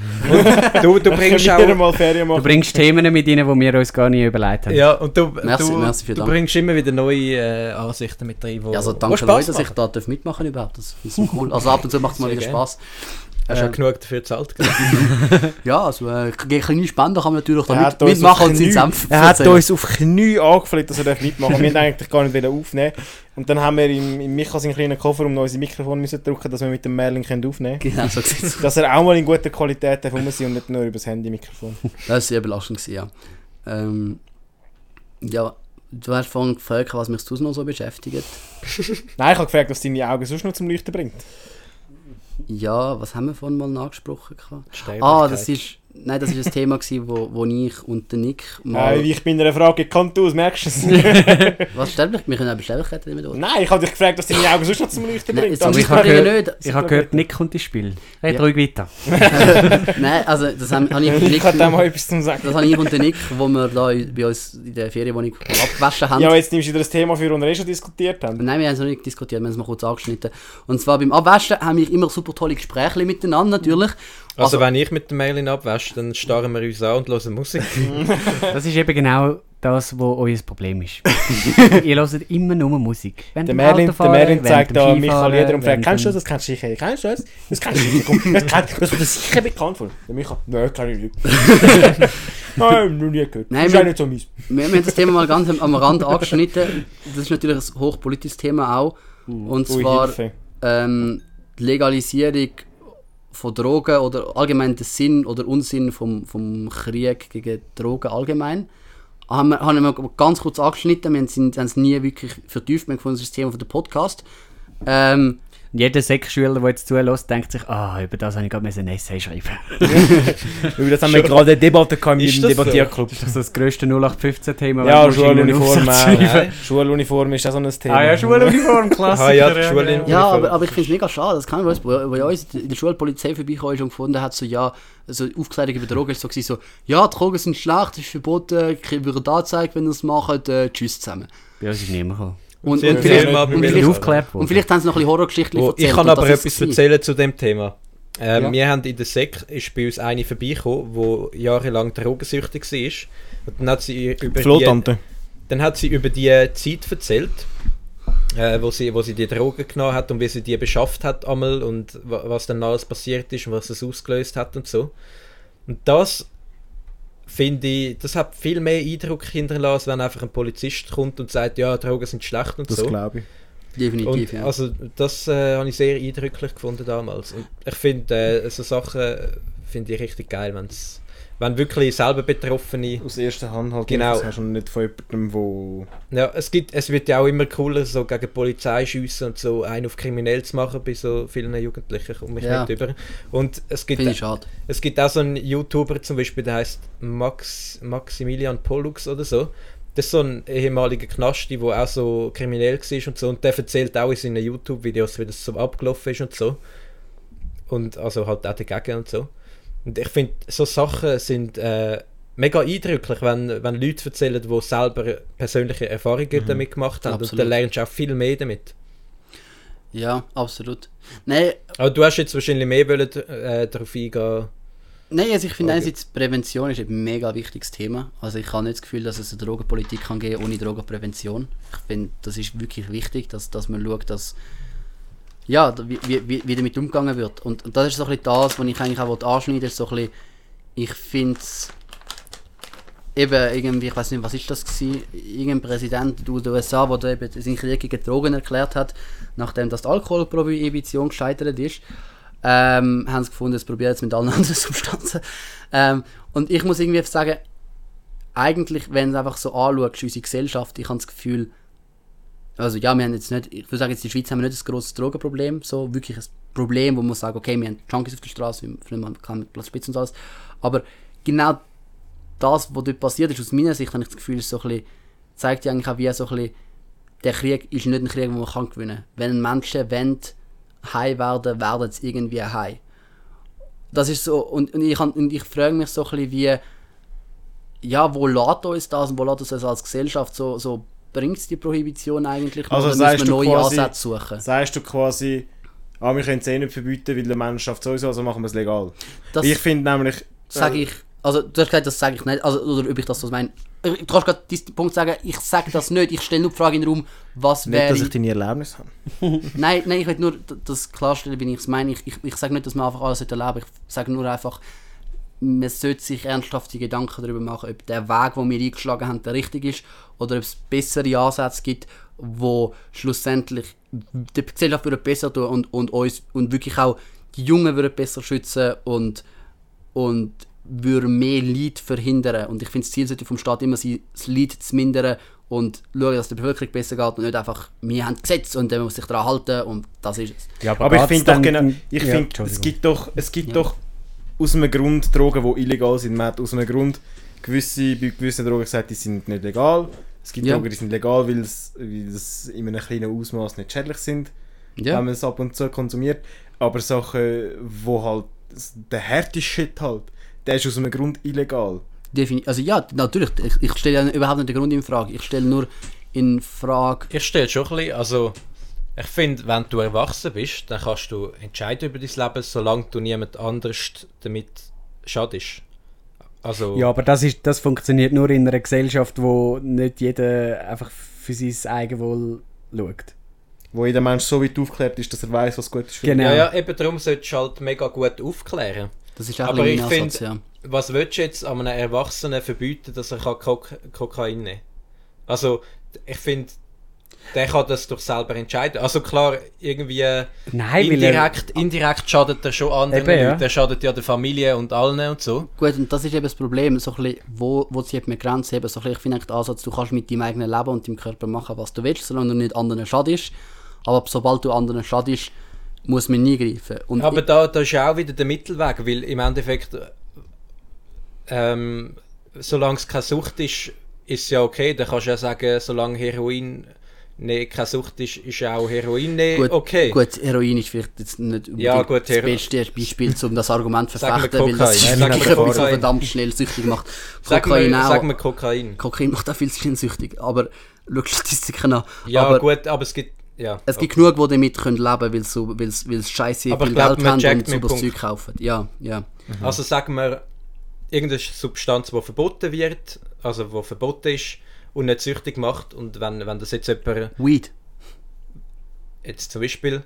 Du, du bringst auch... Du bringst Themen mit rein, die wir uns gar nicht überlegt haben. Ja, und du, Merci, du, merci, du bringst immer wieder neue äh, Ansichten mit rein, wo, Ja, also wo danke Spaß Leute, dass ich da darf mitmachen überhaupt. Das ist cool. Also ab und zu macht es mal wieder gerne. Spaß. Hast du Äh, auch genug dafür gezahlt? Ja, also äh, gegen kleine Spenden kann man natürlich da mit, mitmachen und seinen Knie- Senf Er hat uns auf Knie angefleht, dass er darf mitmachen Wir wollten eigentlich gar nicht aufnehmen. Und dann haben wir im, im Micha seinen kleinen Koffer um unsere Mikrofon müssen drücken, dass wir mit dem Merlin können aufnehmen können. Genau, so. Dass er auch mal in guter Qualität darf rum sein und nicht nur über das Handy-Mikrofon. Das war sehr belastend, ja. Ähm, ja, du hast vorhin gefragt, was mich sonst noch so beschäftigt. Nein, ich habe gefragt, was deine Augen sonst noch zum Leuchten bringt. Ja, was haben wir vorhin mal? Sterblichkeit. Ah, das ist, nein, das war ein Thema, gewesen, wo, wo ich und der Nick Nein, mal... ich bin einer Frage gekannt aus, merkst du es? was Sterblichkeit? Wir können auch über Sterblichkeit reden. oder? Nein, ich habe dich gefragt, was deine Augen sonst noch zum Leuchten Nein, bringt. so aber ich ich habe gehört- nicht. Ich habe gehört, Nick kommt ins Spiel. Red Ja. ruhig weiter. Nein, also das haben, habe ich und ich Nick... habe da mal etwas zu sagen. Das habe ich und der Nick, wo wir da bei uns in der Ferienwohnung abgewaschen haben. Ja, aber jetzt nimmst du wieder das Thema für, das wir eh schon diskutiert haben. Nein, wir haben es noch nicht diskutiert, wir haben es mal kurz angeschnitten. Und zwar beim Abwaschen haben wir immer super tolle Gespräche miteinander, natürlich. Also, wenn ich mit dem Mailin abwäsche, dann starren wir uns an und hören Musik. Das ist eben genau das, was euer Problem ist. Ihr hört immer nur Musik. Während Der Merlin, der Merlin zeigt da Michael Jeder und fragt, kennst du das? Das kennst du sicher. Kennst du das? Das kennst du sicher. Das, wird sicher bekannt vor. Der Michael, nein, kann ich nicht. Nein, noch nie gehört. Nein, das ist wir- auch nicht so meins. Wir, wir haben das Thema mal ganz am, Rand angeschnitten. Das ist natürlich ein hochpolitisches Thema auch. Und Ui, zwar ähm, die Legalisierung von Drogen oder allgemein der Sinn oder Unsinn vom, vom Krieg gegen Drogen allgemein. Haben wir, haben wir ganz kurz angeschnitten, wir haben es nie wirklich vertieft, wir haben gefunden, das ist das Thema von der Podcast. Ähm, Jeder Sek-Schüler, der jetzt zulässt, denkt sich, ah, über das habe ich gerade ein Essay schreiben. Über das haben wir gerade eine Debatte gehabt dem das so? Debattierclub. Das ist das grösste 0815-Thema. Ja, Schuluniform auch. Schuluniform ist auch so ein Thema. Ah ja, Schuluniform, Klassiker. Ah ja, die Schuluniform. Ja, aber, aber ich finde es mega schade. Das kann ich wo, wo ja uns in der Schulpolizei vorbeigekommen ist und gefunden hat, so, ja, also Aufklärung über Drogen ist so, gewesen, so, ja, Drogen sind schlecht, ist verboten, ihr würdet anzeigen, wenn ihr es macht, äh, tschüss zusammen. Bei uns ist niemand gekommen. Und, und, vielleicht, und, vielleicht, aufgeklärt worden. und vielleicht haben sie noch ein bisschen Horrorgeschichten Oh, erzählt. ich kann und aber etwas erzählen zu dem Thema. Ähm, Ja. Wir haben in der Sek ist bei uns eine vorbeigekommen, die jahrelang drogensüchtig war. Und dann hat sie über die, dann hat sie über die Zeit erzählt, äh, wo, sie, wo sie die Drogen genommen hat und wie sie die beschafft hat einmal und wa- was dann alles passiert ist und was es ausgelöst hat und so. Und das finde ich, das hat viel mehr Eindruck hinterlassen, wenn einfach ein Polizist kommt und sagt, ja, Drogen sind schlecht und Das so. glaube ich. Definitiv, Und, ja. Also das äh, habe ich sehr eindrücklich gefunden damals. Und ich finde äh, so Sachen finde ich richtig geil, wenn's, wenn wirklich selber Betroffene Aus erster Hand halt. Genau. Das hast du nicht von jemandem, wo... ja, es gibt, es wird ja auch immer cooler, so gegen die Polizei schiessen und so einen auf kriminell zu machen bei so vielen Jugendlichen, komme ich Ja. nicht über. Und es gibt, Finde ich schade. es gibt auch so einen YouTuber zum Beispiel, der heißt Max, Maximilian Pollux oder so. Das ist so ein ehemaliger Knasti, der auch so kriminell war und so. Und der erzählt auch in seinen YouTube-Videos, wie das so abgelaufen ist und so. Und also halt auch dagegen und so. Und ich finde, so Sachen sind äh, mega eindrücklich, wenn, wenn Leute erzählen, die selber persönliche Erfahrungen damit gemacht haben. Und Absolut. dann lernst du auch viel mehr damit. Ja, absolut. Nein, Aber du hast jetzt wahrscheinlich mehr wollen, äh, darauf eingehen. Nein, also ich finde Okay. einerseits, Prävention ist ein mega wichtiges Thema. Also ich habe nicht das Gefühl, dass es eine Drogenpolitik kann geben ohne Drogenprävention. Ich finde, das ist wirklich wichtig, dass, dass man schaut, dass ja, wie, wie, wie- damit umgegangen wird. Und, und das ist so das, was ich eigentlich auch anschneiden wollte, so bisschen, ich finde es eben irgendwie, ich weiß nicht, was ist das gewesen, irgendein Präsident aus den USA, der da eben seinen Krieg gegen Drogen erklärt hat, nachdem das die Alkoholprohibition gescheitert ist, ähm, haben sie gefunden, es probiert jetzt mit allen anderen Substanzen. Ähm, und ich muss irgendwie sagen, eigentlich, wenn du einfach so anschaust, unsere Gesellschaft, ich habe das Gefühl, also ja, wir haben jetzt nicht, ich würde sagen, jetzt in der Schweiz haben wir nicht ein grosses Drogenproblem, so wirklich ein Problem, wo man sagt, okay, wir haben Junkies auf der Straße, man kann mit Platz Spitz und alles, aber genau das, was dort passiert ist, aus meiner Sicht habe ich das Gefühl, ist so ein bisschen, zeigt ja eigentlich auch, wie so ein bisschen, der Krieg ist nicht ein Krieg, den man kann gewinnen kann. Wenn Menschen wollen, high werden, werden sie irgendwie high. Das ist so, und, und ich, und ich frage mich so ein bisschen, wie, ja, wo lässt uns das und wo lässt uns das als Gesellschaft so, so bringt es die Prohibition eigentlich noch, Also oder müssen wir neue quasi- Ansätze suchen? Sagst du quasi, ah, wir können es eh nicht verbieten, weil der Mensch schafft sowieso, also machen wir es legal. Das ich finde nämlich... sage äh, ich, also du hast gesagt, das sage ich nicht, also, oder ob ich das so meine. Du kannst gerade diesen Punkt sagen, ich sage das nicht, ich stelle nur die Frage in den Raum, was Nicht, wäre... dass ich deine Erlebnisse habe. Nein, nein, ich will nur das klarstellen, wie ich es meine. Ich, ich, ich sage nicht, dass man einfach alles erleben. Ich sage nur einfach, man sollte sich ernsthafte Gedanken darüber machen, ob der Weg, den wir eingeschlagen haben, der richtig ist oder ob es bessere Ansätze gibt, wo schlussendlich die Gesellschaft würde besser tun und, und uns und wirklich auch die Jungen würden besser schützen und, und würde mehr Leid verhindern. Und ich finde, das Ziel sollte vom Staat immer sein, das Leid zu mindern und schauen, dass der Bevölkerung besser geht und nicht einfach, wir haben Gesetze und dann muss sich daran halten und das ist es. Ja, Aber ich geht's finde doch genau, ich Ja, finde, es gibt doch, es gibt Ja. doch aus einem Grund Drogen, die illegal sind. Man hat aus einem Grund gewisse, bei gewissen Drogen gesagt, die sind nicht legal. Es gibt Ja. Drogen, die sind legal, weil es, weil es in einem kleinen Ausmaß nicht schädlich sind, Ja. wenn man es ab und zu konsumiert. Aber Sachen, wo halt der härteste Shit halt, der ist aus einem Grund illegal. Defini also ja, natürlich. Ich, ich stelle ja überhaupt nicht den Grund in Frage. Ich stelle nur in Frage. Ich stelle schon ein bisschen, also ich finde, wenn du erwachsen bist, dann kannst du entscheiden über dein Leben, solange du niemand anders damit schadest. Also, Ja, aber das, ist, das funktioniert nur in einer Gesellschaft, wo nicht jeder einfach für sein Eigenwohl schaut. Wo jeder Mensch so weit aufklärt ist, dass er weiß, was gut ist für ihn. Genau. ja, ja, eben darum solltest du halt mega gut aufklären. Das ist auch Aber ein ich finde- ja. Was willst du jetzt an einem Erwachsenen verbieten, dass er kann Kok Kokain nehmen kann? Also, ich finde, der kann das doch selber entscheiden. Also klar, irgendwie äh, Nein, weil er, indirekt, indirekt schadet er schon anderen Eben, ja. Leuten. Er schadet ja der Familie und allen und so. Gut, und das ist eben das Problem, so ein bisschen, wo, wo zieht man die Grenze eben, so ein bisschen, ich finde den Ansatz, du kannst mit deinem eigenen Leben und deinem Körper machen, was du willst, solange du nicht anderen schadest, aber sobald du anderen schadest, muss man nie greifen. Und Aber da, da ist ja auch wieder der Mittelweg, weil im Endeffekt, ähm, solange es keine Sucht ist, ist es ja okay. Dann kannst du ja sagen, solange Heroin nee, keine Sucht ist, ist auch Heroin nee, Gut, okay. gut, Heroin ist vielleicht jetzt nicht Ja, gut, das beste Beispiel, um das Argument zu verfechten, weil das ist wirklich etwas, was verdammt schnell süchtig macht. Sag Kokain mir, auch. sag mir Kokain. Kokain macht auch viel schnell süchtig, aber schau Statistiken an. Ja, aber gut, aber es gibt. Ja, es gibt genug, die damit können leben können, weil sie weil's, weil's scheiße viel Geld haben und so das. Zeug kaufen. Ja, ja. Also sagen wir, irgendeine Substanz, die verboten wird, also die verboten ist und nicht süchtig macht und wenn, wenn das jetzt jemand, Weed. jetzt zum Beispiel,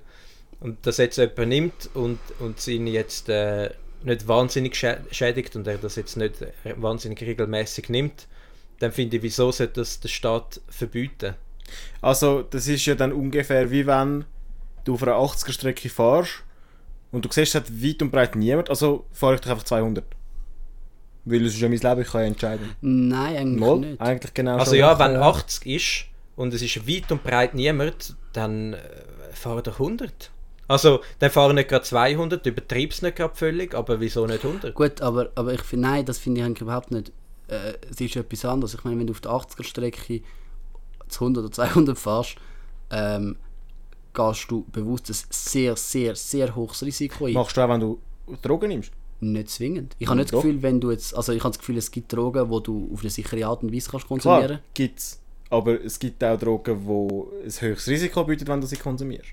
und das jetzt jemand nimmt und, und ihn jetzt äh, nicht wahnsinnig schä- schädigt und er das jetzt nicht wahnsinnig regelmäßig nimmt, dann finde ich, wieso sollte das der Staat verbieten? Also, das ist ja dann ungefähr wie wenn du auf einer 80er-Strecke fährst und du siehst, es hat weit und breit niemand, also fahre ich doch einfach 200. Weil es ist ja mein Leben, ich kann ja entscheiden. Nein, eigentlich Mal, nicht. eigentlich genau Also so. ja, wenn 80 ist und es ist weit und breit niemand, dann äh, fahren doch 100. Also, dann fahren nicht gerade 200, übertreib es nicht gerade völlig, aber wieso nicht 100? Gut, aber, aber ich finde, nein, das finde ich eigentlich überhaupt nicht. Äh, es ist etwas anderes. Ich meine, wenn du auf der 80er-Strecke zu 100 oder 200 fährst, ähm, gehst du bewusst ein sehr, sehr, sehr hohes Risiko ein. Machst du auch, wenn du Drogen nimmst? Nicht zwingend. Ich habe nicht das Gefühl, wenn du jetzt, also ich habe das Gefühl, es gibt Drogen, die du auf eine sichere Art und Weise kannst konsumieren. gibt's. Aber es gibt auch Drogen, die ein höchstes Risiko bieten, wenn du sie konsumierst.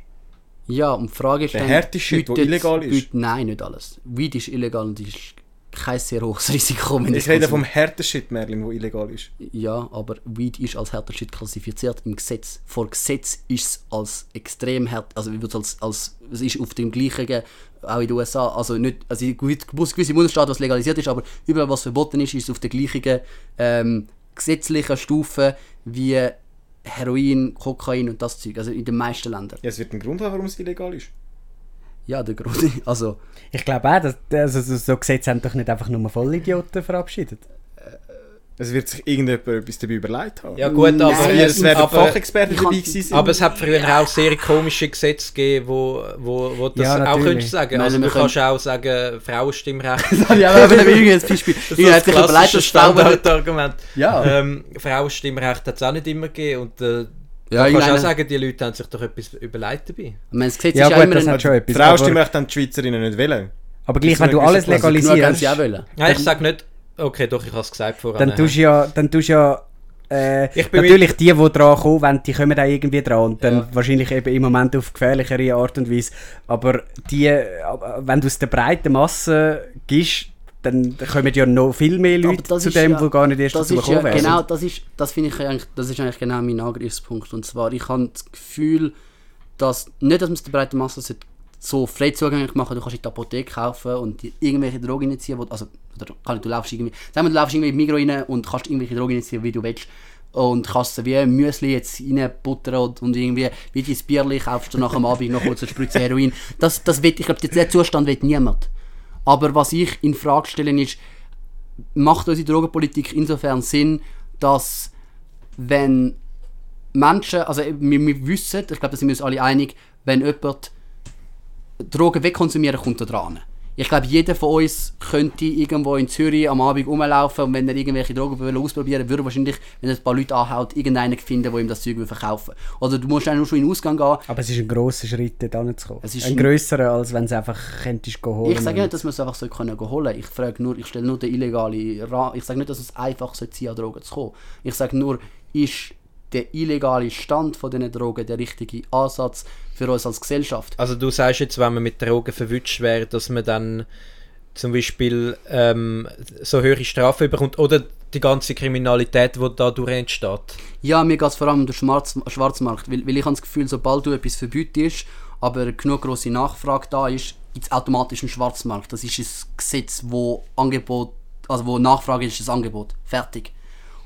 Ja, und die Frage ist Der dann, härteste Shit, der illegal ist. bietet- nein, nicht alles. Weed ist illegal und ist kein sehr hohes Risiko. Wenn Ich rede vom härtesten Shit, Merlin, der illegal ist. Ja, aber Weed ist als härter Shit klassifiziert im Gesetz. Vor Gesetz ist es als extrem hart, also als, als es ist auf dem gleichen, auch in den USA, also nicht, also in gewi- gewisse Bundesstaaten, was legalisiert ist, aber überall was verboten ist, ist es auf der gleichen ähm, gesetzlichen Stufe wie Heroin, Kokain und das Zeug, also in den meisten Ländern. Ja, es wird einen Grund haben, warum es illegal ist. Ja, der Grund, also ich glaube auch, dass, also, so- so Gesetze haben doch nicht einfach nur Vollidioten verabschiedet. Es wird sich irgendjemand etwas dabei überlegt haben. Ja gut, Nein, aber, Ja, es werden aber, Fachexperten dabei gewesen sein. aber es hat früher auch sehr komische Gesetze gegeben, wo, wo, wo das Ja, auch könntest sagen. Nein, Also du kannst auch sagen, Frauenstimmrecht. ja, aber jetzt Beispiel, Das ich ist hat das sich überlegt, klassische Standardargument. Ja. Ähm, Frauenstimmrecht hat es auch nicht immer gegeben und äh, ja, du kannst auch sagen, die Leute haben sich doch etwas überlegt dabei. Ich meine, das Gesetz Ja ist gut, immer das ein, hat schon etwas. Frau aber, Stimmrecht haben die Schweizerinnen nicht wollen. aber gleich, wenn du alles legalisierst, sie auch wollen. Ja, ich sage nicht, okay, doch, ich habe es gesagt vorher. dann tust du ja, dann tust ja äh, Ich bin natürlich die, die dran kommen, wenn, die kommen auch irgendwie dran und dann Ja. wahrscheinlich eben im Moment auf gefährlichere Art und Weise. Aber die, äh, wenn du es der breiten Masse gibst, dann kommen ja noch viel mehr Leute das zu ist dem, ja- die gar nicht erst dazu ja, gekommen wären. genau, das ist, das finde ich eigentlich, das ist eigentlich genau mein Angriffspunkt. Und zwar, ich habe das Gefühl, dass, nicht, dass man es der breiten Masse sollte so frei zugänglich machen, du kannst in die Apotheke kaufen und dir irgendwelche Drogen reinziehen, wo, also, oder kann du laufst irgendwie, sagen wir, du laufst irgendwie in Migros rein und kannst irgendwelche Drogen reinziehen, wie du willst. Und kannst sie wie Müsli jetzt reinbuttern und, und irgendwie, wie dein Bierli kaufst du nach dem Abend noch kurz eine Spritze Heroin. Das, das will, ich glaube, diesen Zustand will niemand. Aber was ich in Frage stelle ist, macht unsere Drogenpolitik insofern Sinn, dass wenn Menschen, also wir, wir wissen, ich glaube, da sind wir uns alle einig, wenn jemand Drogen wegkonsumieren, kommt er dran. ich glaube, jeder von uns könnte irgendwo in Zürich am Abend rumlaufen und wenn er irgendwelche Drogen will ausprobieren würde, wahrscheinlich, wenn er ein paar Leute anhaut, irgendeinen finden, der ihm das Zeug will verkaufen Oder du musst auch nur schon in den Ausgang gehen. Aber es ist ein grosser Schritt, dort hinzukommen. Es ist ein grösserer, als wenn es einfach könntest holen. Ich sage nicht, dass man es einfach so können holen Ich frage nur, ich stelle nur den illegale Ra Ich sage nicht, dass es einfach sein sollte, an Drogen zu kommen. Ich sage nur, ist der illegale Stand von diesen Drogen der richtige Ansatz für uns als Gesellschaft? Also du sagst jetzt, wenn man mit Drogen verwünscht wäre, dass man dann zum Beispiel ähm, so höhere Strafen bekommt oder die ganze Kriminalität, die dadurch entsteht. Ja, mir geht es vor allem um den Schwarz Schwarzmarkt, weil, weil ich habe das Gefühl, sobald du etwas verbietest, aber genug große Nachfrage da ist, gibt es automatisch einen Schwarzmarkt. Das ist ein Gesetz, wo Angebot, also wo Nachfrage ist, das Angebot. Fertig.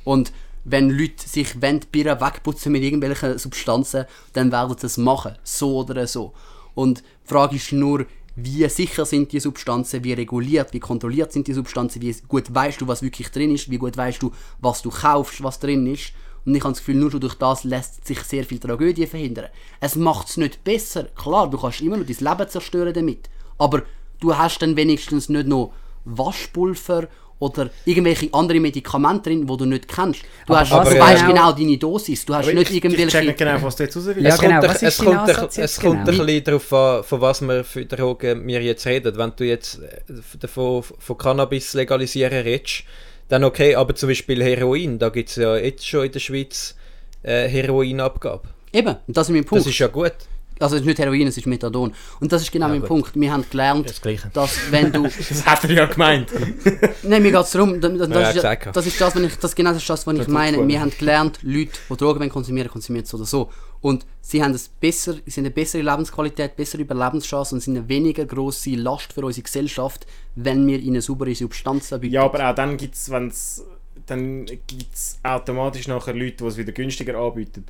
Und wenn Leute sich wollen, die Birne wegputzen mit irgendwelchen Substanzen, dann werden sie das machen. So oder so. Und die Frage ist nur, wie sicher sind die Substanzen, wie reguliert, wie kontrolliert sind die Substanzen, wie gut weißt du, was wirklich drin ist, wie gut weißt du, was du kaufst, was drin ist. Und ich habe das Gefühl, nur schon durch das lässt sich sehr viel Tragödie verhindern. Es macht es nicht besser. Klar, du kannst immer noch dein Leben zerstören damit. Aber du hast dann wenigstens nicht noch Waschpulver oder irgendwelche andere Medikamente drin, die du nicht kennst. Du, Aber hast, was du weißt genau- genau deine Dosis. Du hast Aber nicht ich, ich check irgendwelche... nicht genau, was du jetzt raus willst. Ja, es genau, kommt, was es kommt, Ansatz es jetzt kommt genau? ein bisschen darauf an, von was wir für Drogen wir jetzt reden. Wenn du jetzt äh, davon von Cannabis legalisieren redest, dann okay, aber zum Beispiel Heroin, da gibt es ja jetzt schon in der Schweiz äh, Heroinabgabe. Eben, und das ist mein Punkt. Das ist ja gut. Also es ist nicht Heroin, es ist Methadon. Und das ist genau mein gut. Punkt. Wir haben gelernt, Das dass wenn du... Das hat er ja gemeint. Nein, mir geht es darum, das, das, Ja, ist, ja- das ist das, was ich, das genau das ist das, was ich Das meine. Wir haben gelernt, Leute, die Drogen konsumieren, konsumieren so oder so. Und sie haben, es besser, sie haben eine bessere Lebensqualität, bessere Überlebenschancen und sind eine weniger grosse Last für unsere Gesellschaft, wenn wir ihnen saubere Substanzen bieten. Ja, aber auch dann gibt es, wenn es dann gibt's automatisch nachher Leute, die es wieder günstiger anbieten.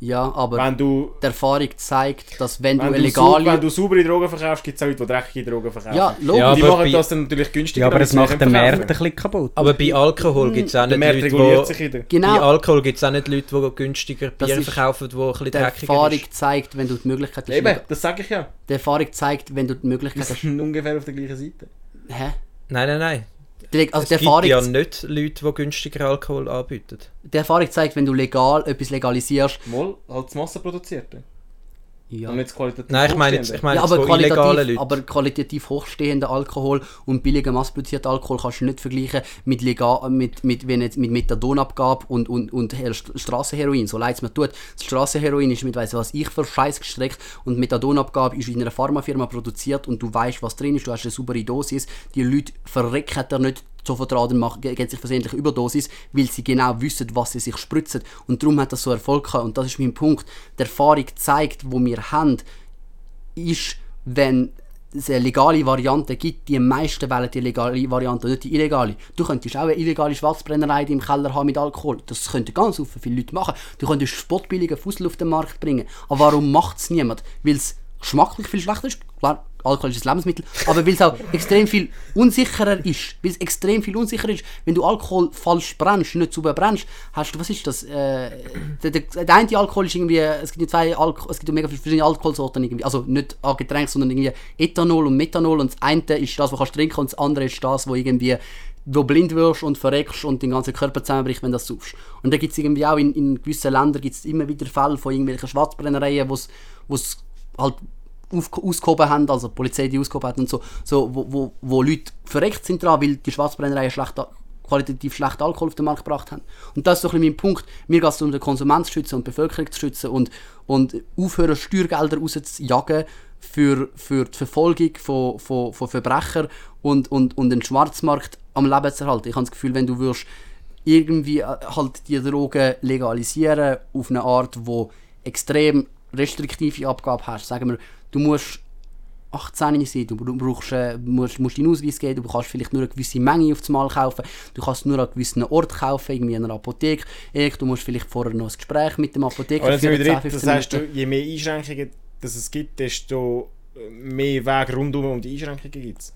Ja, aber Wenn du, die Erfahrung zeigt, dass wenn, wenn du sau- wenn illegale... du saubere Drogen verkaufst, gibt es auch Leute, die dreckige Drogen verkaufen. Ja, logisch. Ja, die aber machen bei- das dann natürlich günstiger. Ja, aber es macht den Markt ein bisschen kaputt. Aber bei Alkohol gibt es auch Der nicht Leute, reguliert wo, sich wieder. bei genau, Alkohol gibt es auch nicht Leute, die günstiger Das Bier verkaufen, die ein bisschen die dreckiger Erfahrung ist. zeigt, wenn du die Möglichkeit hast... Eben, das sage ich ja. Die Erfahrung zeigt, wenn du die Möglichkeit Wir hast... sind ungefähr auf der gleichen Seite. Hä? Nein, nein, nein. Die, also es die gibt Erfahrung, ja nicht Leute, die günstiger Alkohol anbieten. die Erfahrung zeigt, wenn du legal etwas legalisierst... Mal halt das Massenproduzierte. Ja. Und das qualitativ Nein, ich meine jetzt, Hochstehende. ich meine ja, jetzt aber illegalen qualitativ, aber qualitativ hochstehender Alkohol und billiger massproduzierter Alkohol kannst du nicht vergleichen mit, legal, mit, mit, wenn jetzt mit Methadonabgabe und, und, und Her- Strassenheroin. So leid es mir tut. Das Strassenheroin ist mit weiss was ich für Scheiß gestreckt und Methadonabgabe ist in einer Pharmafirma produziert und du weißt, was drin ist, du hast eine saubere Dosis. Die Leute verrecken da nicht sofort und machen, geben sich versehentlich Überdosis, weil sie genau wissen, was sie sich spritzen. Und darum hat das so Erfolg gehabt. Und das ist mein Punkt. Die Erfahrung zeigt, wo wir haben, ist, wenn es eine legale Variante gibt, die meisten wählen die legale Variante, nicht die illegale. Du könntest auch eine illegale Schwarzbrennerei im Keller haben mit Alkohol. Das könnten ganz viele Leute machen. Du könntest spottbilligen Fussel auf den Markt bringen. Aber warum macht es niemand? Weil es geschmacklich viel schlechter ist. Klar, Alkohol ist ein Lebensmittel. Aber weil es auch extrem viel unsicherer ist. Weil es extrem viel unsicherer ist. Wenn du Alkohol falsch brennst, nicht sauber brennst, hast du, was ist das? Äh, der, der, der eine Alkohol ist irgendwie, es gibt zwei Alko es gibt mega viele verschiedene Alkoholsorten irgendwie. Also nicht an Getränk, sondern irgendwie Ethanol und Methanol. Und das eine ist das, was kannst trinken und das andere ist das, wo irgendwie wo blind wirst und verreckst und den ganzen Körper zusammenbricht, wenn du das saufst. Und da gibt es irgendwie auch in, in gewissen Ländern gibt's immer wieder Fälle von irgendwelchen Schwarzbrennereien, wo es halt ausgehoben haben, also die Polizei die ausgehoben hat und so, so wo, wo, wo Leute verreckt sind dran, weil die Schwarzbrennereien schlecht, qualitativ schlecht Alkohol auf den Markt gebracht haben. Und das ist so ein bisschen mein Punkt. Mir geht es um den Konsument zu schützen und die Bevölkerung zu schützen und, und aufhören, Steuergelder rauszujagen für, für die Verfolgung von, von, von Verbrechern und, und, und den Schwarzmarkt am Leben zu erhalten. Ich habe das Gefühl, wenn du würdest irgendwie äh, halt die Drogen legalisieren auf eine Art, wo extrem restriktive Abgabe hast. Sagen wir, du musst 18 sein, du brauchst, äh, musst, musst deinen Ausweis geben, du kannst vielleicht nur eine gewisse Menge aufs Mal kaufen, du kannst nur an gewissen Ort kaufen, irgendwie in einer Apotheke, Erik, du musst vielleicht vorher noch ein Gespräch mit dem Apotheker wir führen, wieder 10, drin, das 15 heißt, du, je mehr Einschränkungen dass es gibt, desto mehr Weg rundum um die Einschränkungen gibt es.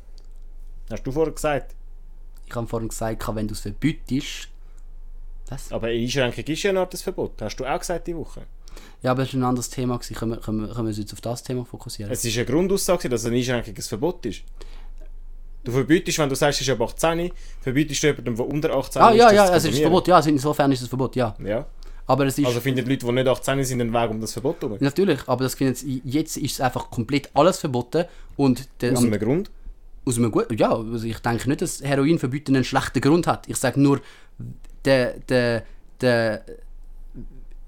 Hast du vorher gesagt. Ich habe vorhin gesagt, wenn du es verbietest, was? Aber eine Einschränkung ist ja eine Art des Verbot. Hast du auch gesagt die Woche. Ja, aber das war ein anderes Thema. Gewesen. Können, wir, können, wir, können wir uns jetzt auf das Thema fokussieren? Es ist eine Grundaussage, dass eine Einschränkung ein Verbot ist. Du verbietest, wenn du sagst, es ist ab 18, verbietest du jemandem, der unter 18 Ah, ist, ja, das ja, zu es ist konsumieren. Verbot, ja, also insofern ist es Verbot, ja. Ja. Aber es ist... Also finden die Leute, die nicht 18 sind, einen Weg um das Verbot herum. Natürlich, aber das findet jetzt ist es einfach komplett alles verboten und der, Aus einem Grund. aus einem guten, ja, also ich denke nicht, dass Heroin verbieten einen schlechten Grund hat. Ich sage nur, der, der, der,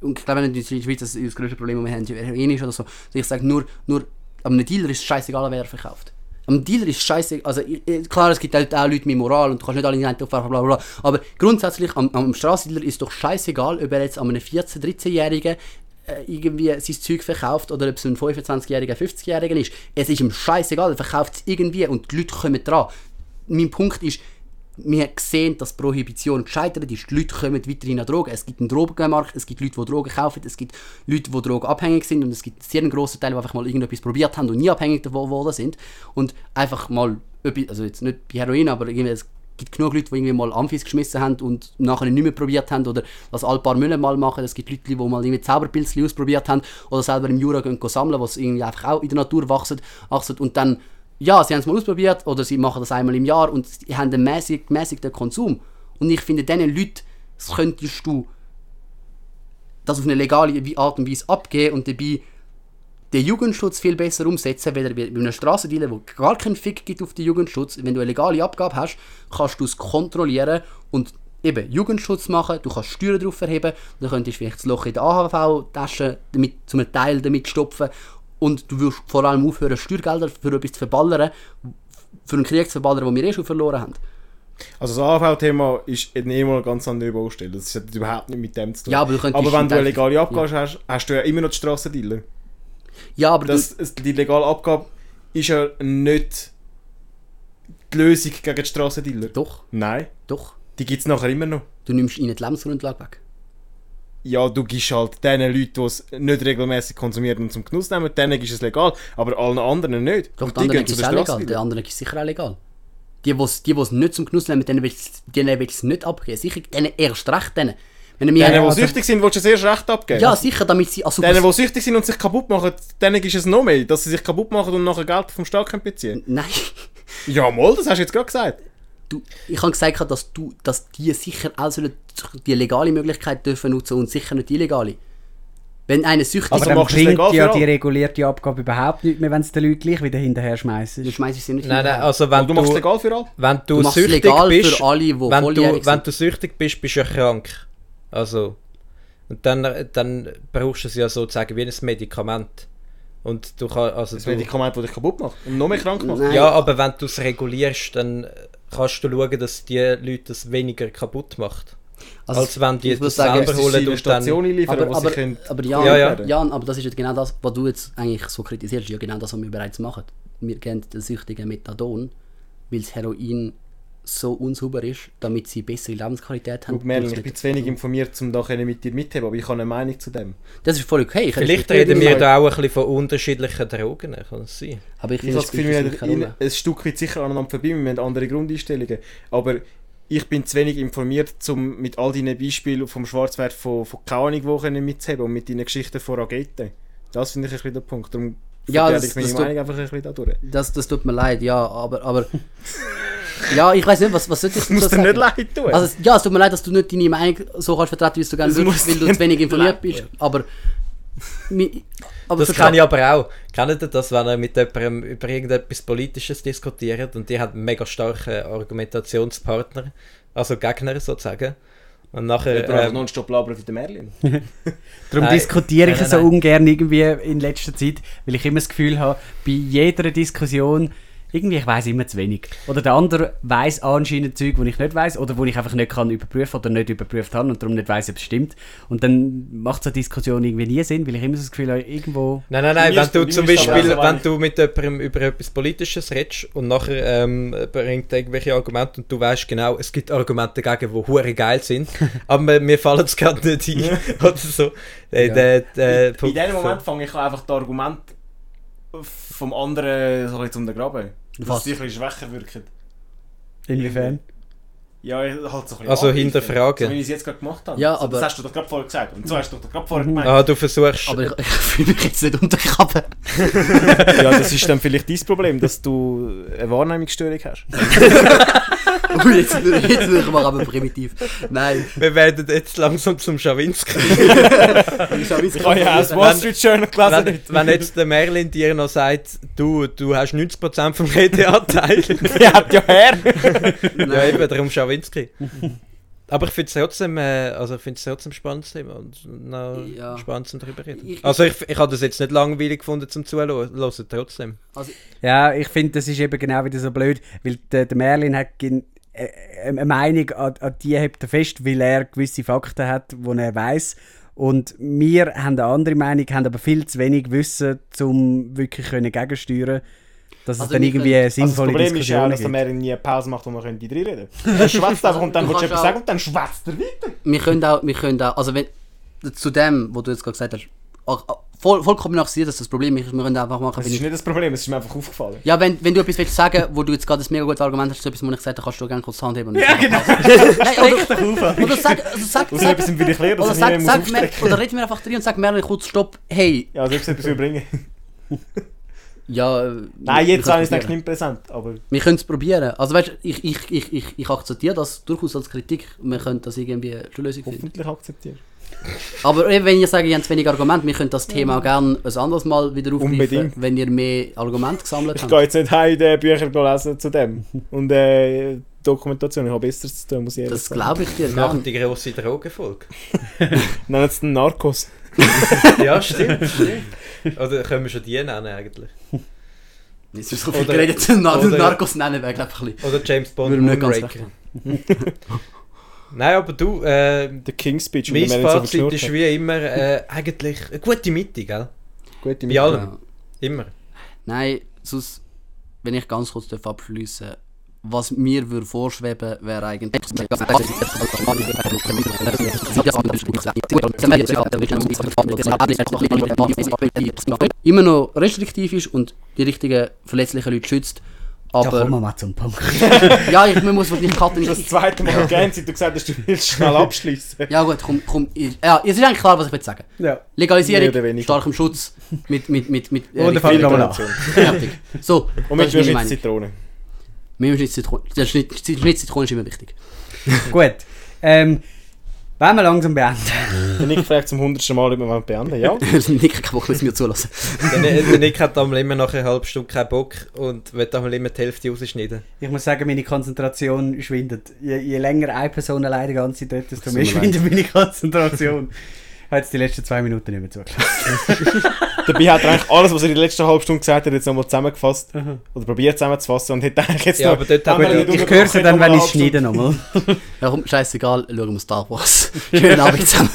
und ich glaube nicht, in der Schweiz das, das größte Problem, das wir haben, Heroin ist oder so. Also ich sage nur, nur, einem Dealer ist es scheißegal, wer er verkauft. Am Dealer ist scheiße, also klar, es gibt halt auch Leute mit Moral und du kannst nicht alle in den werfen, bla bla bla, aber grundsätzlich am, am Straßendealer ist doch scheißegal, ob er jetzt an einem 14-, 13-Jährigen äh, irgendwie sein Zeug verkauft oder ob es ein 25-Jähriger, 50-Jähriger ist. Es ist ihm scheißegal, er verkauft es irgendwie und die Leute kommen dran. Mein Punkt ist, wir sehen, dass Prohibition gescheitert ist. Die Leute kommen weiterhin an Drogen. Es gibt einen Drogenmarkt, es gibt Leute, die Drogen kaufen, es gibt Leute, die drogenabhängig sind und es gibt einen sehr grossen Teil, die einfach mal irgendetwas probiert haben und nie abhängig davon geworden sind. Und einfach mal, also jetzt nicht bei Heroin, aber irgendwie, es gibt genug Leute, die irgendwie mal Amphis geschmissen haben und nachher nicht mehr probiert haben oder das ein paar Müller mal machen. Es gibt Leute, die mal irgendwie Zauberpilze ausprobiert haben oder selber im Jura gehen sammeln, was irgendwie einfach auch in der Natur wachsen, wachsen und dann ja, sie haben es mal ausprobiert oder sie machen das einmal im Jahr und sie haben einen mäßig, gemäßigten Konsum. Und ich finde, diesen Leuten das könntest du das auf eine legale Art und Weise abgeben und dabei den Jugendschutz viel besser umsetzen, weder bei einem Strassendealer, wo gar keinen Fick gibt auf den Jugendschutz. Wenn du eine legale Abgabe hast, kannst du es kontrollieren und eben Jugendschutz machen, du kannst Steuern darauf erheben, dann könntest du vielleicht das Loch in der AHV-Tasche zum Teil damit stopfen und du wirst vor allem aufhören, Steuergelder für etwas zu verballern, für einen Krieg zu verballern, den wir eh schon verloren haben. Also das AV-Thema ist eh mal eine ganz andere Baustelle. Das hat überhaupt nicht mit dem zu tun. Ja, aber du aber wenn du eine legale Abgabe hast, hast du ja immer noch die Strassendealer. Ja, aber Das, die legale Abgabe ist ja nicht die Lösung gegen die Strassendealer. doch, Nein, doch, die gibt es nachher immer noch. du nimmst ihnen die Lebensgrundlage weg. Ja, du gibst halt den Leuten, die es nicht regelmäßig konsumieren und zum Genuss nehmen, denen ist es legal, aber allen anderen nicht. Doch, Und die anderen ist es auch legal. Der andere ist sicher auch legal. Die, die es die, die's nicht zum Genuss nehmen, denen willst du es nicht abgeben. Sicher, denen erst recht. Denen. Wenn Denen, die also- süchtig sind, willst du es erst recht abgeben. ja, sicher, damit sie... Also, Denen, die süchtig sind und sich kaputt machen, denen ist es noch mehr, dass sie sich kaputt machen und nachher Geld vom Staat beziehen Nein, Ja, mal, das hast du jetzt gerade gesagt. Du, ich habe gesagt, dass, du, dass die sicher auch sollen die legale Möglichkeit dürfen nutzen und sicher nicht die illegale. Wenn einer süchtig Also dann du bringt legal ja die regulierte Abgabe überhaupt nicht mehr, wenn es den Leuten gleich wieder hinterher schmeißen. dann schmeißt sie nicht Nein, nein, hinterher. also wenn Und du machst es du, legal für alle. wenn du, Du machst es süchtig legal bist, für alle, die wenn du, wenn du süchtig bist, bist du ja krank. Also, und dann, dann brauchst du es ja sozusagen wie ein Medikament. Und du kannst, also Das du, Medikament, das dich kaputt macht und noch mehr krank macht. Nein. ja, aber wenn du es regulierst, dann kannst du schauen, dass die Leute das weniger kaputt macht. Also, als wenn die das sagen, selber holen und dann... Station aber, wo aber, sie können aber Jan, Ja, ja. Jan, aber das ist ja genau das, was du jetzt eigentlich so kritisierst, ja genau das, was wir bereits machen. Wir geben den Süchtigen Methadon, weil das Heroin so unsauber ist, damit sie bessere Lebensqualität haben. Gut, Merlin, ich bin zu wenig informiert, um da mit dir mitheben, aber ich habe eine Meinung zu dem. Das ist voll okay. Ich Vielleicht reden wir da auch ein bisschen von unterschiedlichen Drogen, kann das sein? Aber ich Ich finde habe das Gefühl, wir ein Stück weit sicher aneinander vorbei, wir haben andere Grundeinstellungen. Aber ich bin zu wenig informiert, um mit all deinen Beispielen vom Schwarzwert von, von keine Ahnung wo mitzuheben und mit deinen Geschichten von Agete. Das finde ich ein bisschen der Punkt. Darum Ja, das- ich meine das tut- Meinung einfach ein bisschen da durch. Das, das tut mir leid, ja, aber... aber ja, ich weiß nicht, was, was soll ich Das muss dir sagen? nicht leid tun. Also, ja, es tut mir leid, dass du nicht deine Meinung so kannst vertreten, wie du gerne würdest, weil du zu wenig nicht informiert leid bist. Aber... aber Das kann ich aber auch. Kennt ihr das, wenn ihr mit jemandem über irgendetwas Politisches diskutiert und die hat einen mega starken Argumentationspartner, also Gegner sozusagen. Und nachher... Einfach Ähm, nonstop labern wie der Merlin. Darum Nein. diskutiere ich Nein, nein, so ungern irgendwie in letzter Zeit, weil ich immer das Gefühl habe, bei jeder Diskussion, irgendwie, ich weiß immer zu wenig. Oder der andere weiß anscheinend Zeug, wo ich nicht weiß oder wo ich einfach nicht kann überprüfen oder nicht überprüft habe und darum nicht weiß, ob es stimmt. Und dann macht so eine Diskussion irgendwie nie Sinn, weil ich immer so das Gefühl habe, irgendwo... Nein, nein, nein, wenn du zum Beispiel, wenn wenn du mit jemandem über etwas Politisches redest und nachher ähm, bringt er irgendwelche Argumente und du weißt genau, es gibt Argumente dagegen, die hure geil sind, aber mir, mir fallen es gerade nicht ein oder so. Äh, Ja. der, der In Punkt- dem Moment fange ich einfach das Argument vom anderen so ein bisschen zu untergraben. Dass Was? sie ein bisschen schwächer wirken. Inwiefern? Ja, halt so ein bisschen Also hinterfragen. So wie ich es jetzt gerade gemacht habe. Ja, so, aber- Das hast du doch gerade vorher gesagt. Und so hast du doch gerade vorher gemeint. Ah, du versuchst. Aber ich, ich fühle mich jetzt nicht untergraben. Ja, das ist dann vielleicht dein Problem, dass du eine Wahrnehmungsstörung hast. Ui, jetzt, jetzt wird wir aber primitiv. Nein. wir werden jetzt langsam zum Schawinski. Ich habe ja das Wall Street Journal gelesen. wenn, wenn jetzt der Merlin dir noch sagt, du, du hast 90% vom Redeanteil. Der hat ja her. ja, eben, darum Schawinski. Aber ich finde es trotzdem, äh, also ich find's trotzdem spannendes Thema und noch Ja. spannend zum darüber reden. Ich- also ich, ich habe das jetzt nicht langweilig gefunden zum Zuhören, trotzdem. Also, Ja, ich finde, das ist eben genau wieder so blöd, weil der, der Merlin hat gen- eine Meinung, an, an die hebt er fest, weil er gewisse Fakten hat, die er weiß. Und wir haben eine andere Meinung, haben aber viel zu wenig Wissen, um wirklich können gegensteuern dass es Also dann wir irgendwie können- eine Also das sinnvolle Problem ist ja auch, Diskussion dass. Merin nie eine Pause macht, wo man könnte reinreden könnte. Er schwätzt einfach und dann Du willst du etwas sagen und dann schwätzt er weiter. wir können auch, wir können auch, also wenn, zu dem, was du jetzt gerade gesagt hast, auch- auch voll, vollkommen nachsehen, dass das Problem ist, wir können einfach machen, Das ist ich, nicht das Problem, es ist mir einfach aufgefallen. ja, wenn, wenn du etwas willst sagen, wo du jetzt gerade ein mega gutes Argument hast, zu etwas, wo ich gesagt habe, kannst du gerne kurz die Hand heben. Ja, genau. Nein, oder, oder sag, also sag, Aus sag, etwas will ich lernen, oder sag, sag, oder red mir einfach drin und sag Merlin kurz Stopp, hey, Ja, also etwas will bringen. ja, äh, Nein, wir jetzt habe es ich es nicht präsent, aber Wir können es probieren. Also weißt, ich, ich, ich, ich, ich akzeptiere das durchaus als Kritik. Wir können das irgendwie eine Lösung finden. hoffentlich akzeptiert. Aber eben, wenn ihr sagt, ihr habt zu wenig Argumente, wir können das Thema auch gerne ein anderes Mal wieder aufgreifen, Unbedingt. wenn ihr mehr Argumente gesammelt Ich habt. gehe jetzt nicht heim die Bücher lesen zu dem. Und äh, Dokumentation, ich habe Besseres zu tun, muss ich ehrlich Das sagen. glaube ich dir Nach die grosse Drogenfolge. Nennen es den Narcos. ja, stimmt, stimmt. Oder können wir schon die nennen eigentlich? Jetzt ist so viel Oder- geredet, Nar oder- Narcos nennen wäre glaube ich ein bisschen... Oder James Bond Moonraker. Nein, aber du, äh, Der King's Speech. mein Fazit ist wie immer äh, eigentlich eine gute Mitte, gell? Gute Bei allem. Ja. Immer. Nein, sonst, wenn ich ganz kurz darf abschliessen was mir würde vorschweben, wäre eigentlich... immer noch restriktiv ist und die richtigen verletzlichen Leute schützt. Ja, kommen wir Aber mal zum Punkt. ja, ich man muss wirklich Karten Das nicht. zweite Mal seit du gesagt hast, du willst schnell abschließen. Ja gut, komm, komm. ich- Ja, es ist eigentlich klar, was ich will sagen. Ja. Legalisierung, starkem Schutz, mit mit mit mit. äh, Und der nochmal an. Fertig. So, Und mit ist meine Würschitz Meinung. Zitrone. Mir ist Zitrone. Der Schnitt Schnitt Zitrone ist immer wichtig. Gut. Ähm, wollen wir langsam beenden? Der Nick fragt zum hundertsten Mal, ob wir beenden Ja. Nicht kaputt, müssen wir zulassen. Der, der Nick hat einmal immer nach einer halben Stunde keinen Bock und will einmal immer die Hälfte rausschneiden. Ich muss sagen, meine Konzentration schwindet. Je, je länger eine Person allein die ganze Zeit dort ist, desto mehr mir schwindet meine Konzentration. Ich habe jetzt die letzten zwei Minuten nicht mehr zugelassen. Dabei hat er eigentlich alles, was er in der letzten halben Stunde gesagt hat, jetzt nochmal zusammengefasst. Oder probiert zusammenzufassen und hätte eigentlich jetzt Ja, noch... aber dort haben wir haben wir- nicht Ich höre sie dann, wenn ich unterbrochen, schneide nochmal. Ja, komm, scheißegal, schauen wir Star Wars. Schönen Abend zusammen.